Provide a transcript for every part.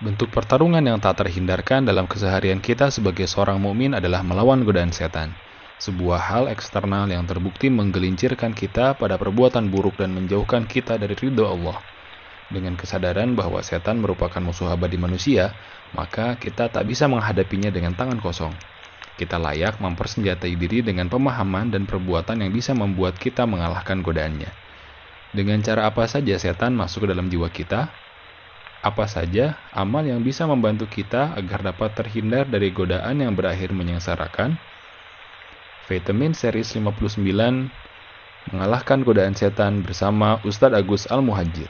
Bentuk pertarungan yang tak terhindarkan dalam keseharian kita sebagai seorang mukmin adalah melawan godaan setan. Sebuah hal eksternal yang terbukti menggelincirkan kita pada perbuatan buruk dan menjauhkan kita dari ridho Allah. Dengan kesadaran bahwa setan merupakan musuh abadi manusia, maka kita tak bisa menghadapinya dengan tangan kosong. Kita layak mempersenjatai diri dengan pemahaman dan perbuatan yang bisa membuat kita mengalahkan godaannya. Dengan cara apa saja setan masuk ke dalam jiwa kita, apa saja amal yang bisa membantu kita agar dapat terhindar dari godaan yang berakhir menyengsarakan? Vitamin Series 59 mengalahkan godaan setan bersama Ustadz Agus Al-Muhajir.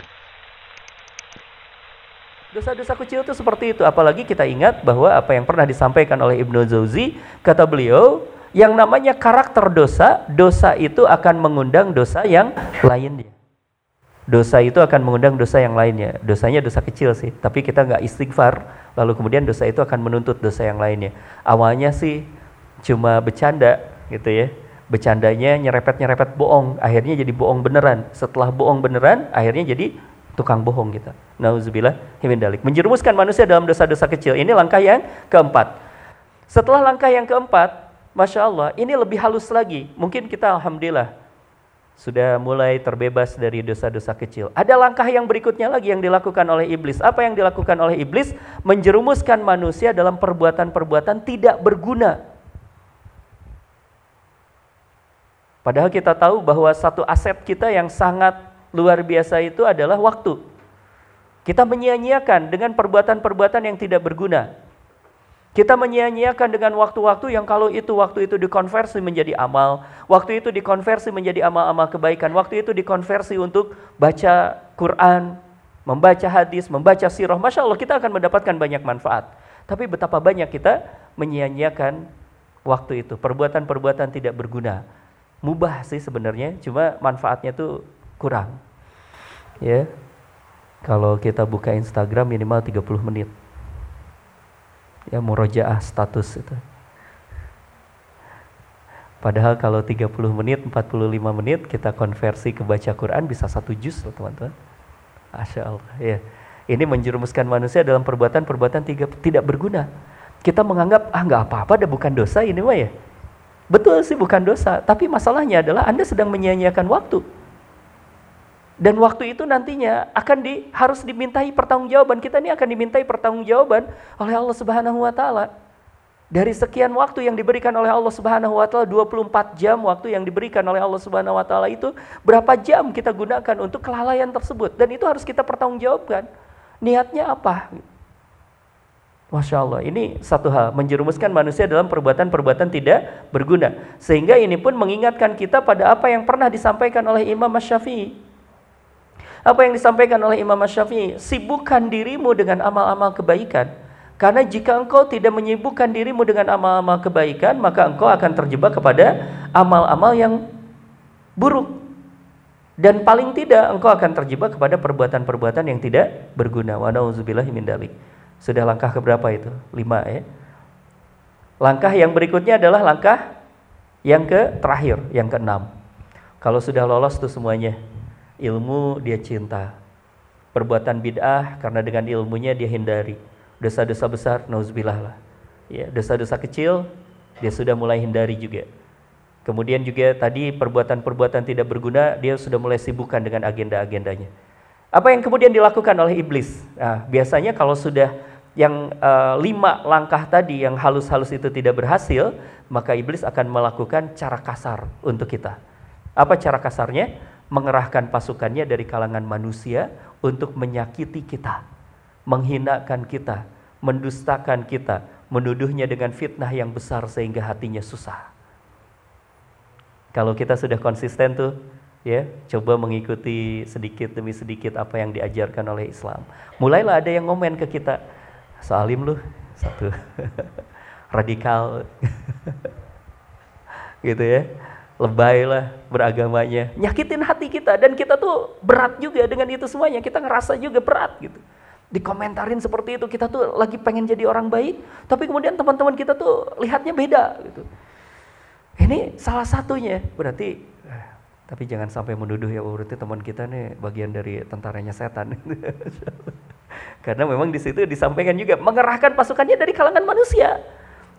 Dosa-dosa kecil itu seperti itu, apalagi kita ingat bahwa apa yang pernah disampaikan oleh Ibnu Jauzi, kata beliau, yang namanya karakter dosa, dosa itu akan mengundang dosa yang lainnya dosa itu akan mengundang dosa yang lainnya. Dosanya dosa kecil sih, tapi kita nggak istighfar, lalu kemudian dosa itu akan menuntut dosa yang lainnya. Awalnya sih cuma bercanda gitu ya. Bercandanya nyerepet-nyerepet bohong, akhirnya jadi bohong beneran. Setelah bohong beneran, akhirnya jadi tukang bohong kita. Nauzubillah himindalik. Menjerumuskan manusia dalam dosa-dosa kecil. Ini langkah yang keempat. Setelah langkah yang keempat, Masya Allah, ini lebih halus lagi. Mungkin kita Alhamdulillah sudah mulai terbebas dari dosa-dosa kecil. Ada langkah yang berikutnya lagi yang dilakukan oleh iblis. Apa yang dilakukan oleh iblis? Menjerumuskan manusia dalam perbuatan-perbuatan tidak berguna. Padahal kita tahu bahwa satu aset kita yang sangat luar biasa itu adalah waktu. Kita menyia-nyiakan dengan perbuatan-perbuatan yang tidak berguna. Kita menyia-nyiakan dengan waktu-waktu yang kalau itu waktu itu dikonversi menjadi amal, waktu itu dikonversi menjadi amal-amal kebaikan, waktu itu dikonversi untuk baca Quran, membaca hadis, membaca sirah. Masya Allah kita akan mendapatkan banyak manfaat. Tapi betapa banyak kita menyia-nyiakan waktu itu. Perbuatan-perbuatan tidak berguna. Mubah sih sebenarnya, cuma manfaatnya tuh kurang. Ya, kalau kita buka Instagram minimal 30 menit ya murojaah status itu. Padahal kalau 30 menit, 45 menit kita konversi ke baca Quran bisa satu juz loh teman-teman. Asya Allah. Ya. Ini menjerumuskan manusia dalam perbuatan-perbuatan tidak berguna. Kita menganggap, ah nggak apa-apa, ada bukan dosa ini mah ya. Betul sih bukan dosa, tapi masalahnya adalah Anda sedang menyia-nyiakan waktu. Dan waktu itu nantinya akan di, harus dimintai pertanggungjawaban. Kita ini akan dimintai pertanggungjawaban oleh Allah Subhanahu wa taala. Dari sekian waktu yang diberikan oleh Allah Subhanahu wa taala 24 jam waktu yang diberikan oleh Allah Subhanahu wa taala itu berapa jam kita gunakan untuk kelalaian tersebut dan itu harus kita pertanggungjawabkan. Niatnya apa? Masya Allah, ini satu hal, menjerumuskan manusia dalam perbuatan-perbuatan tidak berguna. Sehingga ini pun mengingatkan kita pada apa yang pernah disampaikan oleh Imam Syafi'i apa yang disampaikan oleh Imam Syafi'i, sibukkan dirimu dengan amal-amal kebaikan. Karena jika engkau tidak menyibukkan dirimu dengan amal-amal kebaikan, maka engkau akan terjebak kepada amal-amal yang buruk. Dan paling tidak engkau akan terjebak kepada perbuatan-perbuatan yang tidak berguna. Wa dalik. Sudah langkah keberapa itu? Lima ya. Langkah yang berikutnya adalah langkah yang ke terakhir, yang keenam. Kalau sudah lolos tuh semuanya, ilmu dia cinta. Perbuatan bid'ah karena dengan ilmunya dia hindari. Dosa-dosa besar, nauzubillah lah. Ya, dosa-dosa kecil dia sudah mulai hindari juga. Kemudian juga tadi perbuatan-perbuatan tidak berguna dia sudah mulai sibukkan dengan agenda-agendanya. Apa yang kemudian dilakukan oleh iblis? Nah, biasanya kalau sudah yang uh, lima langkah tadi yang halus-halus itu tidak berhasil, maka iblis akan melakukan cara kasar untuk kita. Apa cara kasarnya? Mengerahkan pasukannya dari kalangan manusia untuk menyakiti kita, menghinakan kita, mendustakan kita, menuduhnya dengan fitnah yang besar sehingga hatinya susah. Kalau kita sudah konsisten tuh, ya, coba mengikuti sedikit demi sedikit apa yang diajarkan oleh Islam. Mulailah ada yang ngomen ke kita, salim lu, satu, radikal, gitu ya lebay lah beragamanya, nyakitin hati kita dan kita tuh berat juga dengan itu semuanya. Kita ngerasa juga berat gitu. Dikomentarin seperti itu kita tuh lagi pengen jadi orang baik, tapi kemudian teman-teman kita tuh lihatnya beda gitu. Ini salah satunya berarti eh, tapi jangan sampai menuduh ya berarti teman kita nih bagian dari tentaranya setan. Karena memang di situ disampaikan juga mengerahkan pasukannya dari kalangan manusia.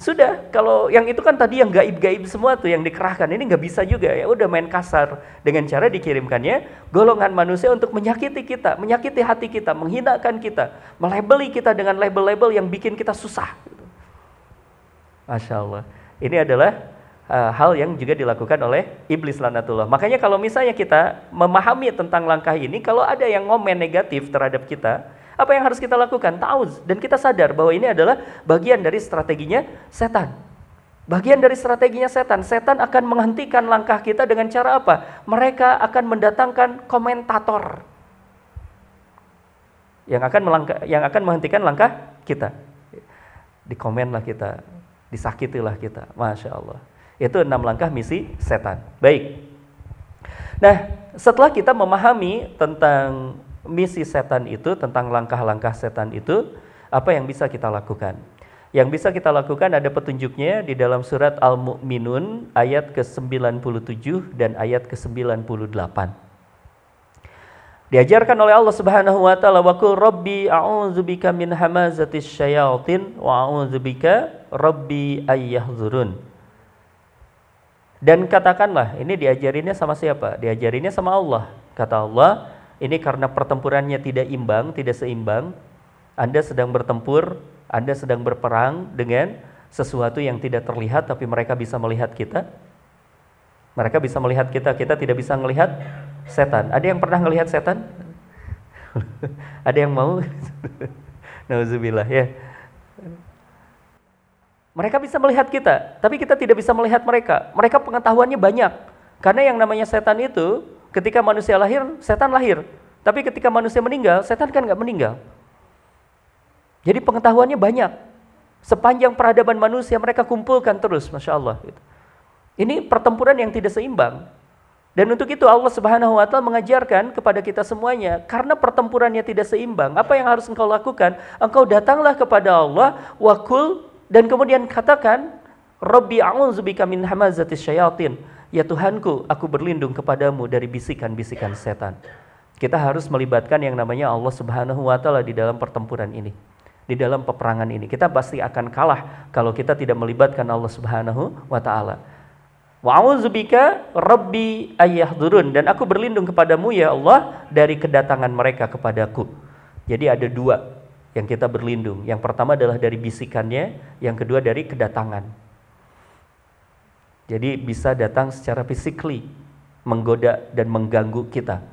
Sudah, kalau yang itu kan tadi yang gaib-gaib semua tuh yang dikerahkan, ini nggak bisa juga ya. Udah main kasar dengan cara dikirimkannya golongan manusia untuk menyakiti kita, menyakiti hati kita, menghinakan kita, melebeli kita dengan label-label yang bikin kita susah. Masya Allah. Ini adalah uh, hal yang juga dilakukan oleh iblis lanatullah. Makanya kalau misalnya kita memahami tentang langkah ini, kalau ada yang ngomen negatif terhadap kita, apa yang harus kita lakukan? Tahu dan kita sadar bahwa ini adalah bagian dari strateginya setan. Bagian dari strateginya setan. Setan akan menghentikan langkah kita dengan cara apa? Mereka akan mendatangkan komentator yang akan melangkah, yang akan menghentikan langkah kita. Dikomenlah kita, disakitilah kita. Masya Allah. Itu enam langkah misi setan. Baik. Nah, setelah kita memahami tentang misi setan itu, tentang langkah-langkah setan itu, apa yang bisa kita lakukan? Yang bisa kita lakukan ada petunjuknya di dalam surat Al-Mu'minun ayat ke-97 dan ayat ke-98. Diajarkan oleh Allah Subhanahu wa taala wa qul rabbi a'udzubika min hamazatis syayatin wa a'udzubika rabbi ayyahzurun. Dan katakanlah, ini diajarinnya sama siapa? Diajarinnya sama Allah. Kata Allah, ini karena pertempurannya tidak imbang, tidak seimbang. Anda sedang bertempur, Anda sedang berperang dengan sesuatu yang tidak terlihat tapi mereka bisa melihat kita. Mereka bisa melihat kita, kita tidak bisa melihat setan. Ada yang pernah melihat setan? Ada yang mau? Nauzubillah ya. Mereka bisa melihat kita, tapi kita tidak bisa melihat mereka. Mereka pengetahuannya banyak. Karena yang namanya setan itu Ketika manusia lahir, setan lahir. Tapi ketika manusia meninggal, setan kan nggak meninggal. Jadi pengetahuannya banyak. Sepanjang peradaban manusia mereka kumpulkan terus, masya Allah. Gitu. Ini pertempuran yang tidak seimbang. Dan untuk itu Allah Subhanahu wa taala mengajarkan kepada kita semuanya, karena pertempurannya tidak seimbang, apa yang harus engkau lakukan? Engkau datanglah kepada Allah, wakul dan kemudian katakan, Rabbi a'udzubika min hamazatis syayatin. Ya Tuhanku, aku berlindung kepadamu dari bisikan-bisikan setan. Kita harus melibatkan yang namanya Allah Subhanahu wa taala di dalam pertempuran ini. Di dalam peperangan ini. Kita pasti akan kalah kalau kita tidak melibatkan Allah Subhanahu wa taala. Wa a'udzubika rabbi ayyahdurun dan aku berlindung kepadamu ya Allah dari kedatangan mereka kepadaku. Jadi ada dua yang kita berlindung. Yang pertama adalah dari bisikannya, yang kedua dari kedatangan. Jadi bisa datang secara physically, menggoda dan mengganggu kita.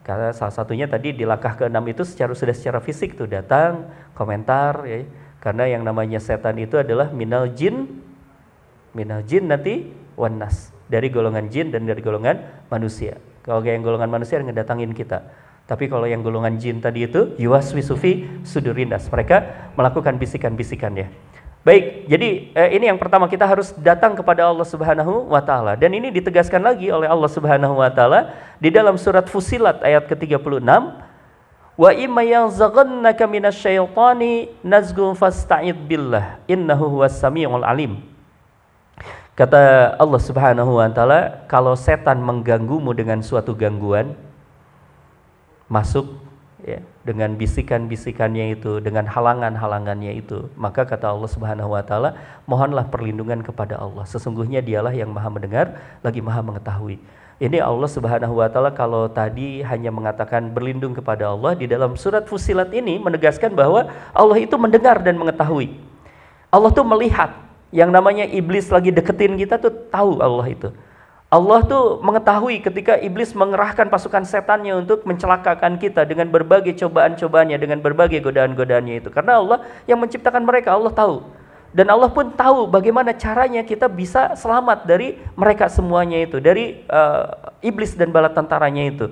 Karena salah satunya tadi di langkah keenam itu secara sudah secara fisik tuh datang, komentar ya. Karena yang namanya setan itu adalah minal jin, minal jin nanti wanas dari golongan jin dan dari golongan manusia. Kalau yang golongan manusia yang ngedatangin kita. Tapi kalau yang golongan jin tadi itu yuwaswisufi sudurinas. Mereka melakukan bisikan-bisikan ya. Baik, jadi eh, ini yang pertama kita harus datang kepada Allah Subhanahu wa taala. Dan ini ditegaskan lagi oleh Allah Subhanahu wa taala di dalam surat Fusilat ayat ke-36. Wa imma yanzaghannaka minasyaitani nazghun fasta'id billah. Innahu huwas samiul alim. Kata Allah Subhanahu wa taala, kalau setan mengganggumu dengan suatu gangguan masuk ya, dengan bisikan-bisikannya itu, dengan halangan-halangannya itu, maka kata Allah Subhanahu wa taala, mohonlah perlindungan kepada Allah. Sesungguhnya Dialah yang Maha mendengar lagi Maha mengetahui. Ini Allah Subhanahu wa taala kalau tadi hanya mengatakan berlindung kepada Allah di dalam surat Fusilat ini menegaskan bahwa Allah itu mendengar dan mengetahui. Allah tuh melihat yang namanya iblis lagi deketin kita tuh tahu Allah itu. Allah tuh mengetahui ketika iblis mengerahkan pasukan setannya untuk mencelakakan kita dengan berbagai cobaan-cobaannya, dengan berbagai godaan-godaannya itu. Karena Allah yang menciptakan mereka, Allah tahu. Dan Allah pun tahu bagaimana caranya kita bisa selamat dari mereka semuanya itu, dari uh, iblis dan bala tentaranya itu.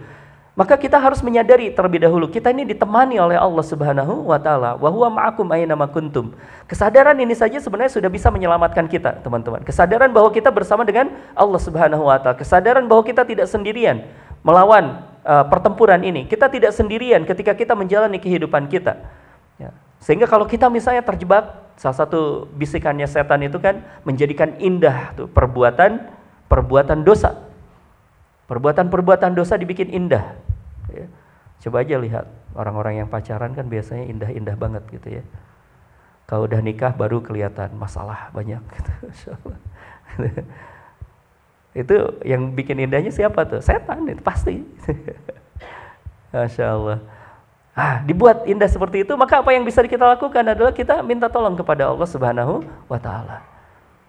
Maka kita harus menyadari terlebih dahulu kita ini ditemani oleh Allah Subhanahu wa taala wa huwa ma'akum aina kuntum. Kesadaran ini saja sebenarnya sudah bisa menyelamatkan kita, teman-teman. Kesadaran bahwa kita bersama dengan Allah Subhanahu wa taala, kesadaran bahwa kita tidak sendirian melawan uh, pertempuran ini. Kita tidak sendirian ketika kita menjalani kehidupan kita. Ya. Sehingga kalau kita misalnya terjebak, salah satu bisikannya setan itu kan menjadikan indah tuh perbuatan perbuatan dosa. Perbuatan-perbuatan dosa dibikin indah. Ya. Coba aja lihat orang-orang yang pacaran kan biasanya indah-indah banget gitu ya. Kalau udah nikah baru kelihatan masalah banyak gitu. itu yang bikin indahnya siapa tuh? Setan itu pasti. Masya Allah. Ah, dibuat indah seperti itu, maka apa yang bisa kita lakukan adalah kita minta tolong kepada Allah Subhanahu wa taala.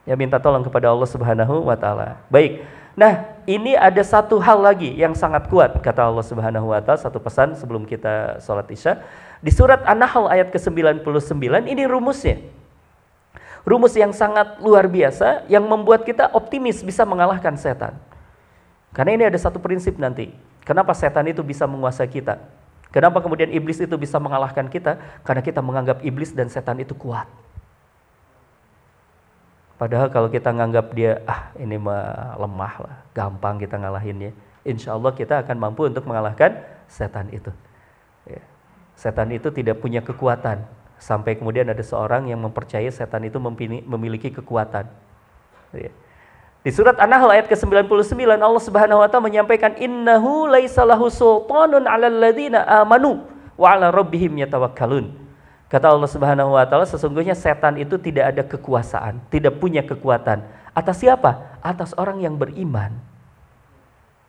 Ya minta tolong kepada Allah Subhanahu wa taala. Baik. Nah, ini ada satu hal lagi yang sangat kuat kata Allah Subhanahu wa taala satu pesan sebelum kita sholat Isya. Di surat An-Nahl ayat ke-99 ini rumusnya. Rumus yang sangat luar biasa yang membuat kita optimis bisa mengalahkan setan. Karena ini ada satu prinsip nanti. Kenapa setan itu bisa menguasai kita? Kenapa kemudian iblis itu bisa mengalahkan kita? Karena kita menganggap iblis dan setan itu kuat. Padahal kalau kita nganggap dia, ah ini mah lemah lah, gampang kita ngalahinnya. Insya Allah kita akan mampu untuk mengalahkan setan itu. Ya. Setan itu tidak punya kekuatan. Sampai kemudian ada seorang yang mempercayai setan itu memiliki kekuatan. Ya. Di surat An-Nahl ayat ke-99 Allah Subhanahu wa taala menyampaikan innahu laisa lahu sultanun 'alal ladzina amanu wa 'ala rabbihim yatawakkalun. Kata Allah Subhanahu wa taala sesungguhnya setan itu tidak ada kekuasaan, tidak punya kekuatan. Atas siapa? Atas orang yang beriman.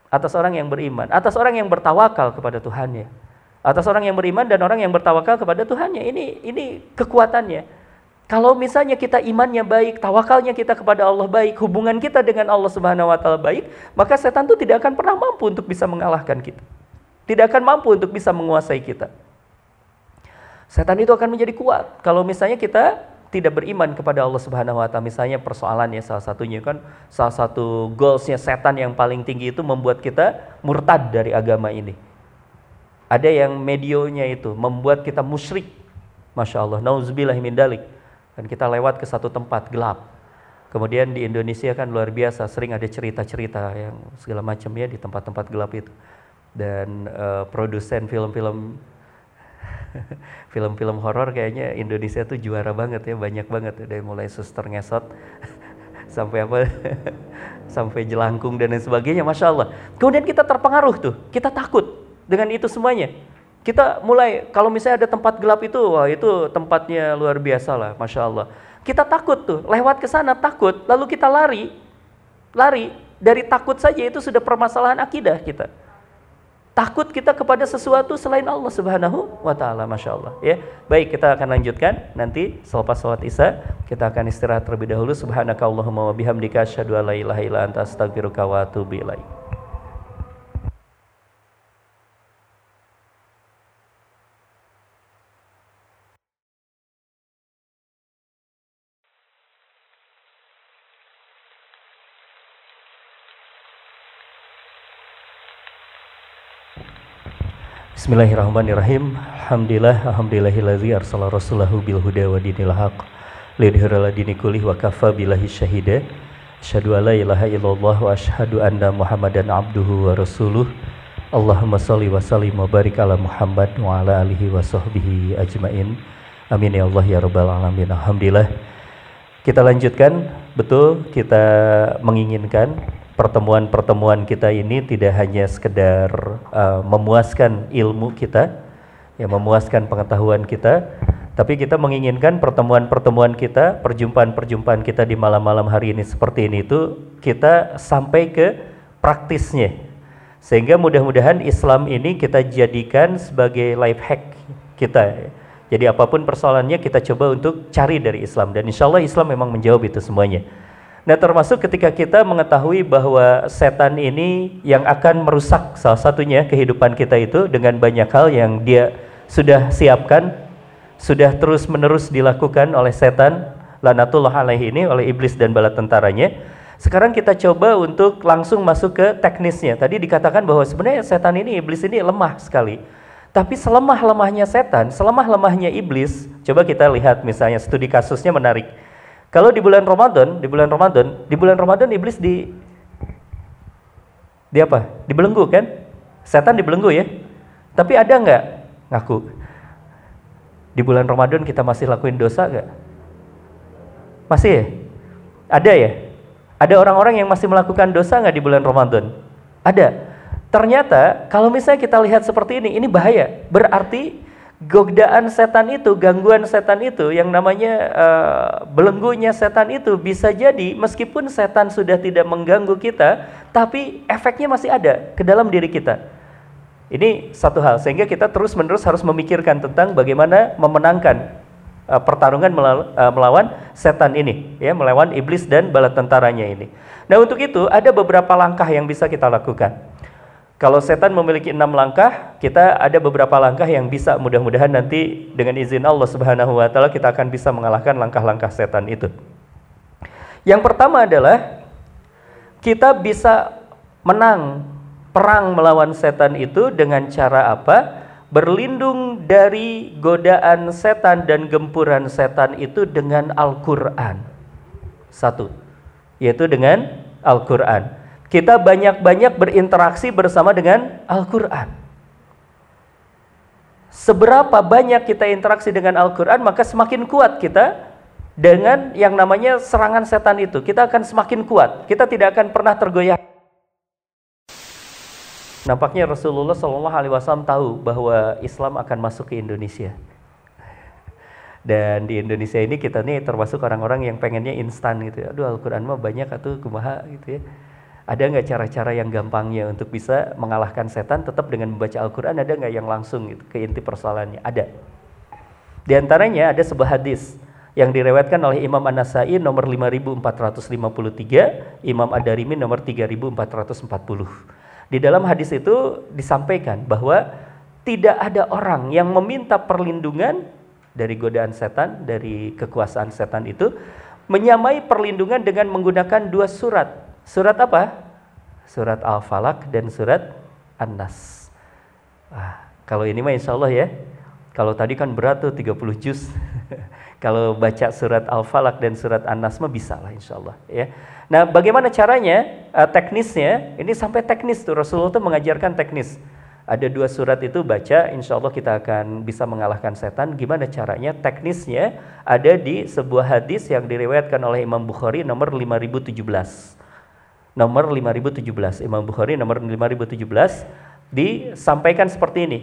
Atas orang yang beriman, atas orang yang bertawakal kepada Tuhannya. Atas orang yang beriman dan orang yang bertawakal kepada Tuhannya. Ini ini kekuatannya. Kalau misalnya kita imannya baik, tawakalnya kita kepada Allah baik, hubungan kita dengan Allah Subhanahu wa taala baik, maka setan itu tidak akan pernah mampu untuk bisa mengalahkan kita. Tidak akan mampu untuk bisa menguasai kita. Setan itu akan menjadi kuat kalau misalnya kita tidak beriman kepada Allah Subhanahu wa taala. Misalnya persoalannya salah satunya kan salah satu goalsnya setan yang paling tinggi itu membuat kita murtad dari agama ini. Ada yang medionya itu membuat kita musyrik. Masya Allah, nauzubillah min dalik. Dan kita lewat ke satu tempat gelap. Kemudian di Indonesia kan luar biasa, sering ada cerita-cerita yang segala macam ya di tempat-tempat gelap itu. Dan uh, produsen film-film film-film horor kayaknya Indonesia tuh juara banget ya banyak banget. Dari mulai suster ngesot sampai apa sampai jelangkung dan lain sebagainya masya Allah. Kemudian kita terpengaruh tuh kita takut dengan itu semuanya. Kita mulai kalau misalnya ada tempat gelap itu wah itu tempatnya luar biasa lah masya Allah. Kita takut tuh lewat ke sana takut lalu kita lari lari. Dari takut saja itu sudah permasalahan akidah kita takut kita kepada sesuatu selain Allah Subhanahu wa taala Masya Allah ya. Baik kita akan lanjutkan. Nanti selepas sholat isya kita akan istirahat terlebih dahulu. Subhanakallahumma wa bihamdika asyhadu an la ilaha illa anta astaghfiruka wa atubu ilaik Bismillahirrahmanirrahim. Alhamdulillah, alhamdulillahillazi arsala rasulahu bil huda wa dinil haq. Lidhira dini kulih wa kafa billahi syahida. Asyhadu an la ilaha illallah wa asyhadu anna Muhammadan abduhu wa rasuluh. Allahumma salli wa sallim wa barik ala Muhammad wa ala alihi wa sahbihi ajmain. Amin ya Allah ya rabbal alamin. Alhamdulillah. Kita lanjutkan, betul kita menginginkan pertemuan-pertemuan kita ini tidak hanya sekedar uh, memuaskan ilmu kita, ya memuaskan pengetahuan kita, tapi kita menginginkan pertemuan-pertemuan kita, perjumpaan-perjumpaan kita di malam-malam hari ini seperti ini itu kita sampai ke praktisnya. Sehingga mudah-mudahan Islam ini kita jadikan sebagai life hack kita. Jadi apa pun persoalannya kita coba untuk cari dari Islam dan insya Allah Islam memang menjawab itu semuanya. Nah termasuk ketika kita mengetahui bahwa setan ini yang akan merusak salah satunya kehidupan kita itu dengan banyak hal yang dia sudah siapkan, sudah terus menerus dilakukan oleh setan, lanatullah alaihi ini oleh iblis dan bala tentaranya. Sekarang kita coba untuk langsung masuk ke teknisnya. Tadi dikatakan bahwa sebenarnya setan ini, iblis ini lemah sekali. Tapi selemah-lemahnya setan, selemah-lemahnya iblis, coba kita lihat misalnya studi kasusnya menarik kalau di bulan Ramadan, di bulan Ramadan, di bulan Ramadan iblis di di apa? Dibelenggu kan? Setan dibelenggu ya. Tapi ada nggak ngaku? Di bulan Ramadan kita masih lakuin dosa nggak? Masih ya? Ada ya? Ada orang-orang yang masih melakukan dosa nggak di bulan Ramadan? Ada. Ternyata kalau misalnya kita lihat seperti ini, ini bahaya. Berarti godaan setan itu, gangguan setan itu, yang namanya uh, belenggunya setan itu bisa jadi meskipun setan sudah tidak mengganggu kita, tapi efeknya masih ada ke dalam diri kita. Ini satu hal, sehingga kita terus-menerus harus memikirkan tentang bagaimana memenangkan uh, pertarungan uh, melawan setan ini, ya, melawan iblis dan bala tentaranya ini. Nah, untuk itu ada beberapa langkah yang bisa kita lakukan. Kalau setan memiliki enam langkah, kita ada beberapa langkah yang bisa mudah-mudahan nanti dengan izin Allah Subhanahu wa taala kita akan bisa mengalahkan langkah-langkah setan itu. Yang pertama adalah kita bisa menang perang melawan setan itu dengan cara apa? berlindung dari godaan setan dan gempuran setan itu dengan Al-Quran. Satu, yaitu dengan Al-Quran. Kita banyak-banyak berinteraksi bersama dengan Al-Quran. Seberapa banyak kita interaksi dengan Al-Quran, maka semakin kuat kita dengan yang namanya serangan setan itu. Kita akan semakin kuat. Kita tidak akan pernah tergoyah Nampaknya Rasulullah Wasallam tahu bahwa Islam akan masuk ke Indonesia. Dan di Indonesia ini kita nih termasuk orang-orang yang pengennya instan gitu. Ya. Aduh Al-Quran mah banyak atau kumaha gitu ya. Ada nggak cara-cara yang gampangnya untuk bisa mengalahkan setan tetap dengan membaca Al-Quran? Ada nggak yang langsung gitu, ke inti persoalannya? Ada. Di antaranya ada sebuah hadis yang direwetkan oleh Imam An-Nasai nomor 5453, Imam Ad-Darimi nomor 3440. Di dalam hadis itu disampaikan bahwa tidak ada orang yang meminta perlindungan dari godaan setan, dari kekuasaan setan itu, menyamai perlindungan dengan menggunakan dua surat. Surat apa? Surat Al-Falaq dan surat An-Nas. Ah, kalau ini mah insya Allah ya. Kalau tadi kan berat tuh 30 juz. kalau baca surat Al-Falaq dan surat An-Nas mah bisa lah insya Allah ya. Nah, bagaimana caranya, uh, teknisnya, ini sampai teknis tuh, Rasulullah tuh mengajarkan teknis. Ada dua surat itu baca, insya Allah kita akan bisa mengalahkan setan. Gimana caranya? Teknisnya ada di sebuah hadis yang diriwayatkan oleh Imam Bukhari nomor 5017. Nomor 5017, Imam Bukhari nomor 5017 disampaikan seperti ini.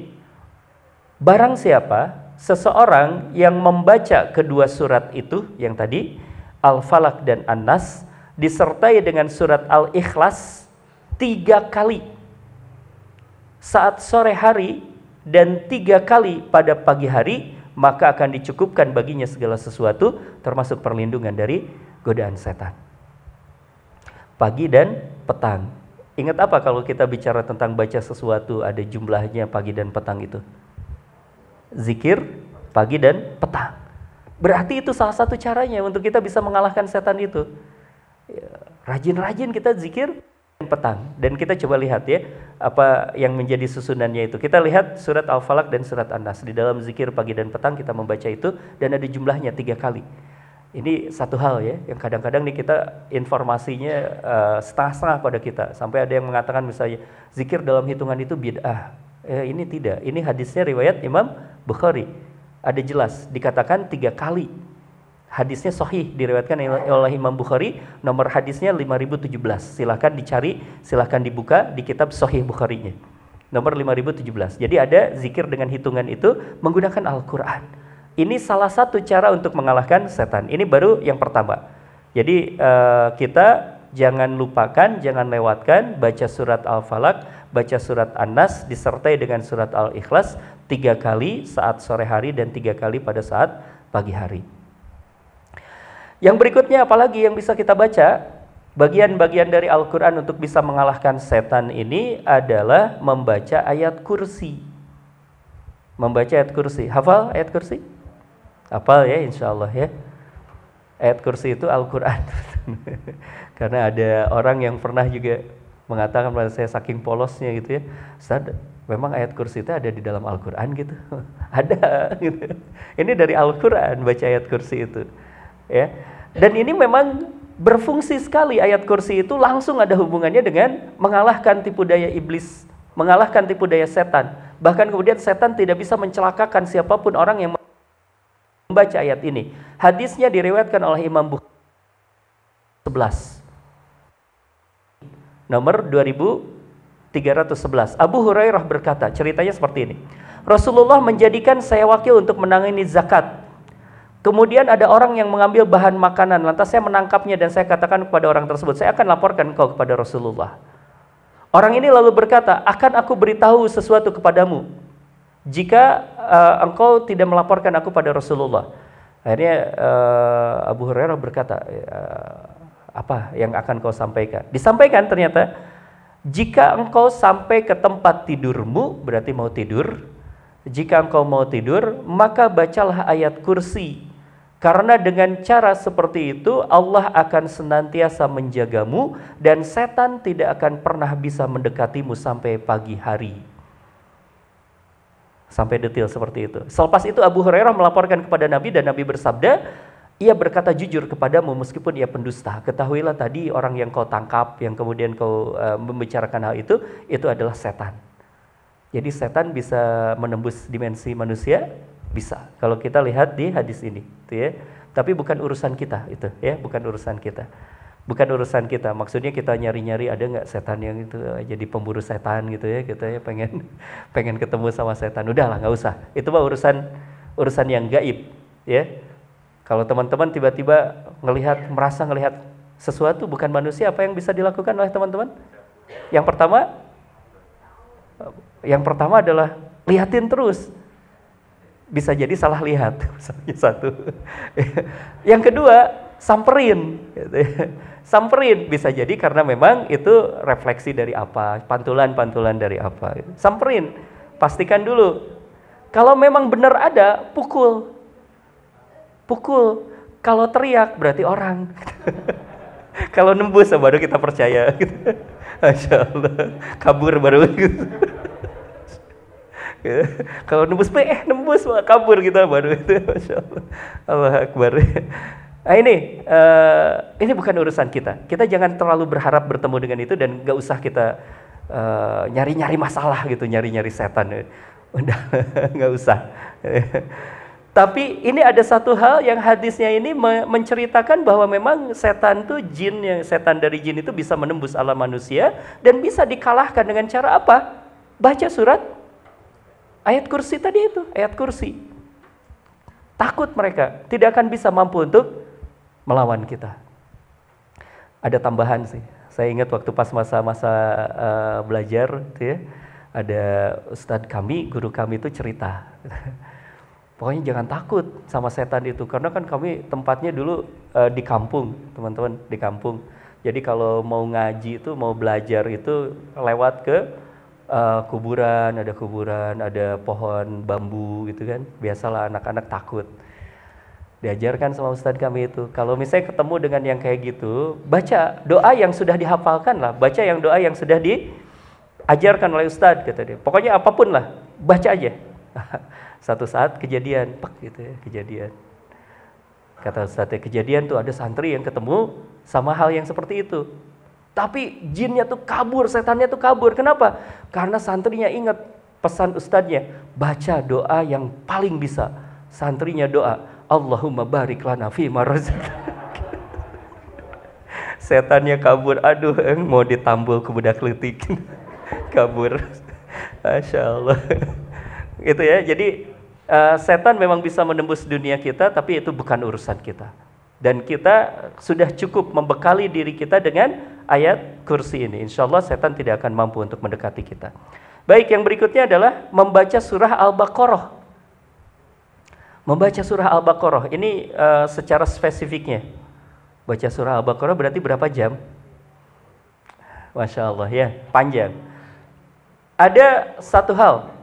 Barang siapa seseorang yang membaca kedua surat itu yang tadi Al-Falaq dan An-Nas disertai dengan surat Al-Ikhlas tiga kali saat sore hari dan tiga kali pada pagi hari maka akan dicukupkan baginya segala sesuatu termasuk perlindungan dari godaan setan pagi dan petang. Ingat apa kalau kita bicara tentang baca sesuatu ada jumlahnya pagi dan petang itu? Zikir pagi dan petang. Berarti itu salah satu caranya untuk kita bisa mengalahkan setan itu. Ya, rajin-rajin kita zikir petang. Dan kita coba lihat ya apa yang menjadi susunannya itu. Kita lihat surat al-falak dan surat an-nas. Di dalam zikir pagi dan petang kita membaca itu dan ada jumlahnya tiga kali ini satu hal ya yang kadang-kadang nih kita informasinya uh, setengah-setengah pada kita sampai ada yang mengatakan misalnya zikir dalam hitungan itu bid'ah eh, ini tidak ini hadisnya riwayat Imam Bukhari ada jelas dikatakan tiga kali Hadisnya sahih diriwayatkan oleh Imam Bukhari, nomor hadisnya 5017. Silahkan dicari, silahkan dibuka di kitab Sahih Bukharinya. Nomor 5017. Jadi ada zikir dengan hitungan itu menggunakan Al-Qur'an. Ini salah satu cara untuk mengalahkan setan. Ini baru yang pertama. Jadi uh, kita jangan lupakan, jangan lewatkan baca surat Al-Falaq, baca surat An-Nas disertai dengan surat Al-Ikhlas tiga kali saat sore hari dan tiga kali pada saat pagi hari. Yang berikutnya apalagi yang bisa kita baca? Bagian-bagian dari Al-Quran untuk bisa mengalahkan setan ini adalah membaca ayat kursi. Membaca ayat kursi. Hafal ayat kursi? Hafal ya insya Allah ya. Ayat kursi itu Al-Quran. Karena ada orang yang pernah juga mengatakan pada saya saking polosnya gitu ya. Ustaz, memang ayat kursi itu ada di dalam Al-Quran gitu. ada gitu. Ini dari Al-Quran baca ayat kursi itu ya. Dan ini memang berfungsi sekali ayat kursi itu langsung ada hubungannya dengan mengalahkan tipu daya iblis, mengalahkan tipu daya setan. Bahkan kemudian setan tidak bisa mencelakakan siapa pun orang yang membaca ayat ini. Hadisnya diriwayatkan oleh Imam Bukhari 11. Nomor 2000 311. Abu Hurairah berkata, ceritanya seperti ini. Rasulullah menjadikan saya wakil untuk menangani zakat. Kemudian ada orang yang mengambil bahan makanan, lantas saya menangkapnya dan saya katakan kepada orang tersebut, saya akan laporkan kau kepada Rasulullah. Orang ini lalu berkata, akan aku beritahu sesuatu kepadamu jika uh, engkau tidak melaporkan aku pada Rasulullah. Akhirnya uh, Abu Hurairah berkata, uh, apa yang akan kau sampaikan? Disampaikan ternyata jika engkau sampai ke tempat tidurmu, berarti mau tidur. Jika engkau mau tidur, maka bacalah ayat kursi. Karena dengan cara seperti itu Allah akan senantiasa menjagamu dan setan tidak akan pernah bisa mendekatimu sampai pagi hari. Sampai detail seperti itu. Selepas itu Abu Hurairah melaporkan kepada Nabi dan Nabi bersabda, ia berkata jujur kepadamu meskipun ia pendusta. Ketahuilah tadi orang yang kau tangkap, yang kemudian kau uh, membicarakan hal itu, itu adalah setan. Jadi setan bisa menembus dimensi manusia, bisa. Kalau kita lihat di hadis ini, gitu ya. Tapi bukan urusan kita itu, ya, bukan urusan kita. Bukan urusan kita. Maksudnya kita nyari-nyari ada nggak setan yang itu eh, jadi pemburu setan gitu ya, kita ya pengen pengen ketemu sama setan. Udahlah, nggak usah. Itu mah urusan urusan yang gaib, ya kalau teman-teman tiba-tiba melihat merasa melihat sesuatu bukan manusia, apa yang bisa dilakukan oleh teman-teman? Yang pertama, yang pertama adalah lihatin terus. Bisa jadi salah lihat, satu. yang kedua, samperin. Samperin bisa jadi karena memang itu refleksi dari apa, pantulan-pantulan dari apa. Samperin, pastikan dulu. Kalau memang benar ada, pukul pukul. Kalau teriak berarti orang. Kalau nembus baru kita percaya. Masya Allah. Kabur baru gitu. Kalau nembus, eh nembus kabur kita baru itu. Masya Allah. Allah Akbar. Nah ini, uh, ini bukan urusan kita. Kita jangan terlalu berharap bertemu dengan itu dan gak usah kita eh, nyari-nyari uh, masalah gitu, nyari-nyari setan. Udah, nggak usah. Tapi ini ada satu hal yang hadisnya ini menceritakan bahwa memang setan itu jin yang setan dari jin itu bisa menembus alam manusia dan bisa dikalahkan dengan cara apa? Baca surat ayat kursi tadi itu, ayat kursi. Takut mereka, tidak akan bisa mampu untuk melawan kita. Ada tambahan sih. Saya ingat waktu pas masa-masa uh, belajar, gitu ya, ada ustadz kami, guru kami itu cerita. Pokoknya jangan takut sama setan itu karena kan kami tempatnya dulu uh, di kampung, teman-teman, di kampung. Jadi kalau mau ngaji itu, mau belajar itu lewat ke uh, kuburan, ada kuburan, ada pohon bambu gitu kan. Biasalah anak-anak takut. Diajarkan sama ustadz kami itu, kalau misalnya ketemu dengan yang kayak gitu, baca doa yang sudah dihafalkan lah, baca yang doa yang sudah diajarkan oleh ustadz kata dia. Pokoknya apa pun lah, baca aja. Satu saat kejadian, pak gitu ya, kejadian. Kata satu kejadian tuh ada santri yang ketemu sama hal yang seperti itu. Tapi jinnya tuh kabur, setannya tuh kabur. Kenapa? Karena santrinya ingat pesan ustadznya, baca doa yang paling bisa. Santrinya doa, Allahumma barik lana fi Setannya kabur, aduh mau ditambul ke budak letik. kabur. Masya Allah gitu ya. Jadi uh, setan memang bisa menembus dunia kita, tapi itu bukan urusan kita. Dan kita sudah cukup membekali diri kita dengan ayat kursi ini. Insya Allah setan tidak akan mampu untuk mendekati kita. Baik, yang berikutnya adalah membaca surah Al-Baqarah. Membaca surah Al-Baqarah ini uh, secara spesifiknya. Baca surah Al-Baqarah berarti berapa jam? Masya Allah ya, panjang. Ada satu hal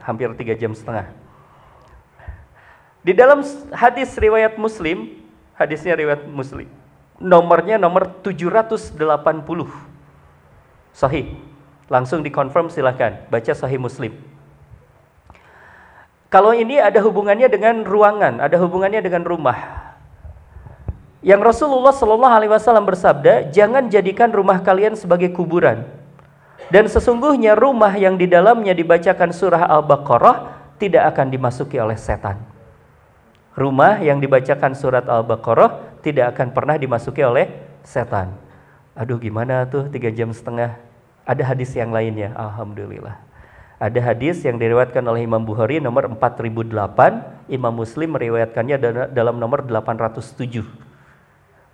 hampir tiga jam setengah. Di dalam hadis riwayat Muslim, hadisnya riwayat Muslim, nomornya nomor 780. Sahih. Langsung dikonfirm silahkan, baca Sahih Muslim. Kalau ini ada hubungannya dengan ruangan, ada hubungannya dengan rumah. Yang Rasulullah Shallallahu Alaihi Wasallam bersabda, jangan jadikan rumah kalian sebagai kuburan dan sesungguhnya rumah yang di dalamnya dibacakan surah Al-Baqarah tidak akan dimasuki oleh setan. Rumah yang dibacakan surat Al-Baqarah tidak akan pernah dimasuki oleh setan. Aduh gimana tuh tiga jam setengah Ada hadis yang lainnya, alhamdulillah. Ada hadis yang diriwayatkan oleh Imam Bukhari nomor 4008, Imam Muslim meriwayatkannya dalam nomor 807.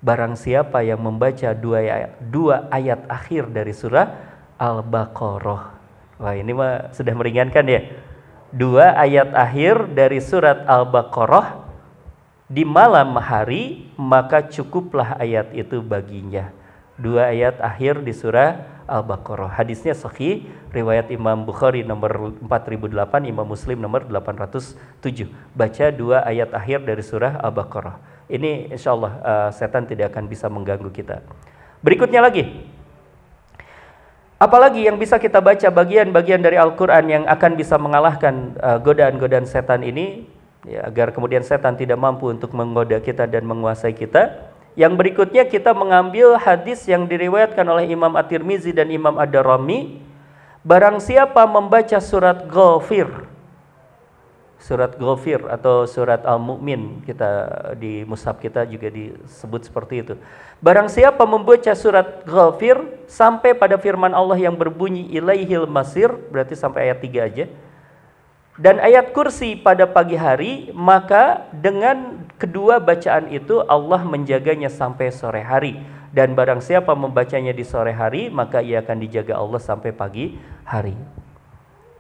Barang siapa yang membaca dua ayat, dua ayat akhir dari surah Al-Baqarah. Wah, ini mah sudah meringankan ya. Dua ayat akhir dari surat Al-Baqarah di malam hari, maka cukuplah ayat itu baginya. Dua ayat akhir di surah Al-Baqarah. Hadisnya sahih, riwayat Imam Bukhari nomor 4008, Imam Muslim nomor 807. Baca dua ayat akhir dari surah Al-Baqarah. Ini insya Allah uh, setan tidak akan bisa mengganggu kita. Berikutnya lagi. Apalagi yang bisa kita baca bagian-bagian dari Al-Quran yang akan bisa mengalahkan uh, godaan-godaan setan ini ya, agar kemudian setan tidak mampu untuk menggoda kita dan menguasai kita yang berikutnya kita mengambil hadis yang diriwayatkan oleh Imam At-Tirmizi dan Imam Ad-Darami. Barang siapa membaca surat Ghafir, surat Ghafir atau surat Al-Mu'min kita di mushaf kita juga disebut seperti itu. Barang siapa membaca surat Ghafir sampai pada firman Allah yang berbunyi ilaihil masir, berarti sampai ayat 3 aja dan ayat kursi pada pagi hari, maka dengan kedua bacaan itu Allah menjaganya sampai sore hari. Dan barang siapa membacanya di sore hari, maka ia akan dijaga Allah sampai pagi hari.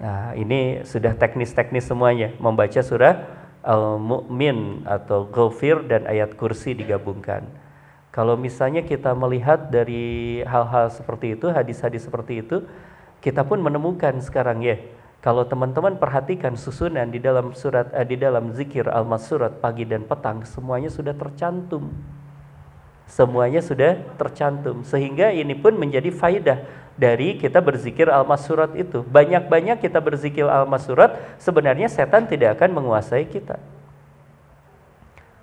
Nah, ini sudah teknis-teknis semuanya. Membaca surah Al-Mu'min atau Ghafir dan ayat kursi digabungkan. Kalau misalnya kita melihat dari hal-hal seperti itu, hadis-hadis seperti itu, kita pun menemukan sekarang ya, kalau teman-teman perhatikan susunan di dalam surat eh, di dalam zikir al-masurat pagi dan petang semuanya sudah tercantum. Semuanya sudah tercantum sehingga ini pun menjadi faidah dari kita berzikir al-masurat itu. Banyak-banyak kita berzikir al-masurat sebenarnya setan tidak akan menguasai kita.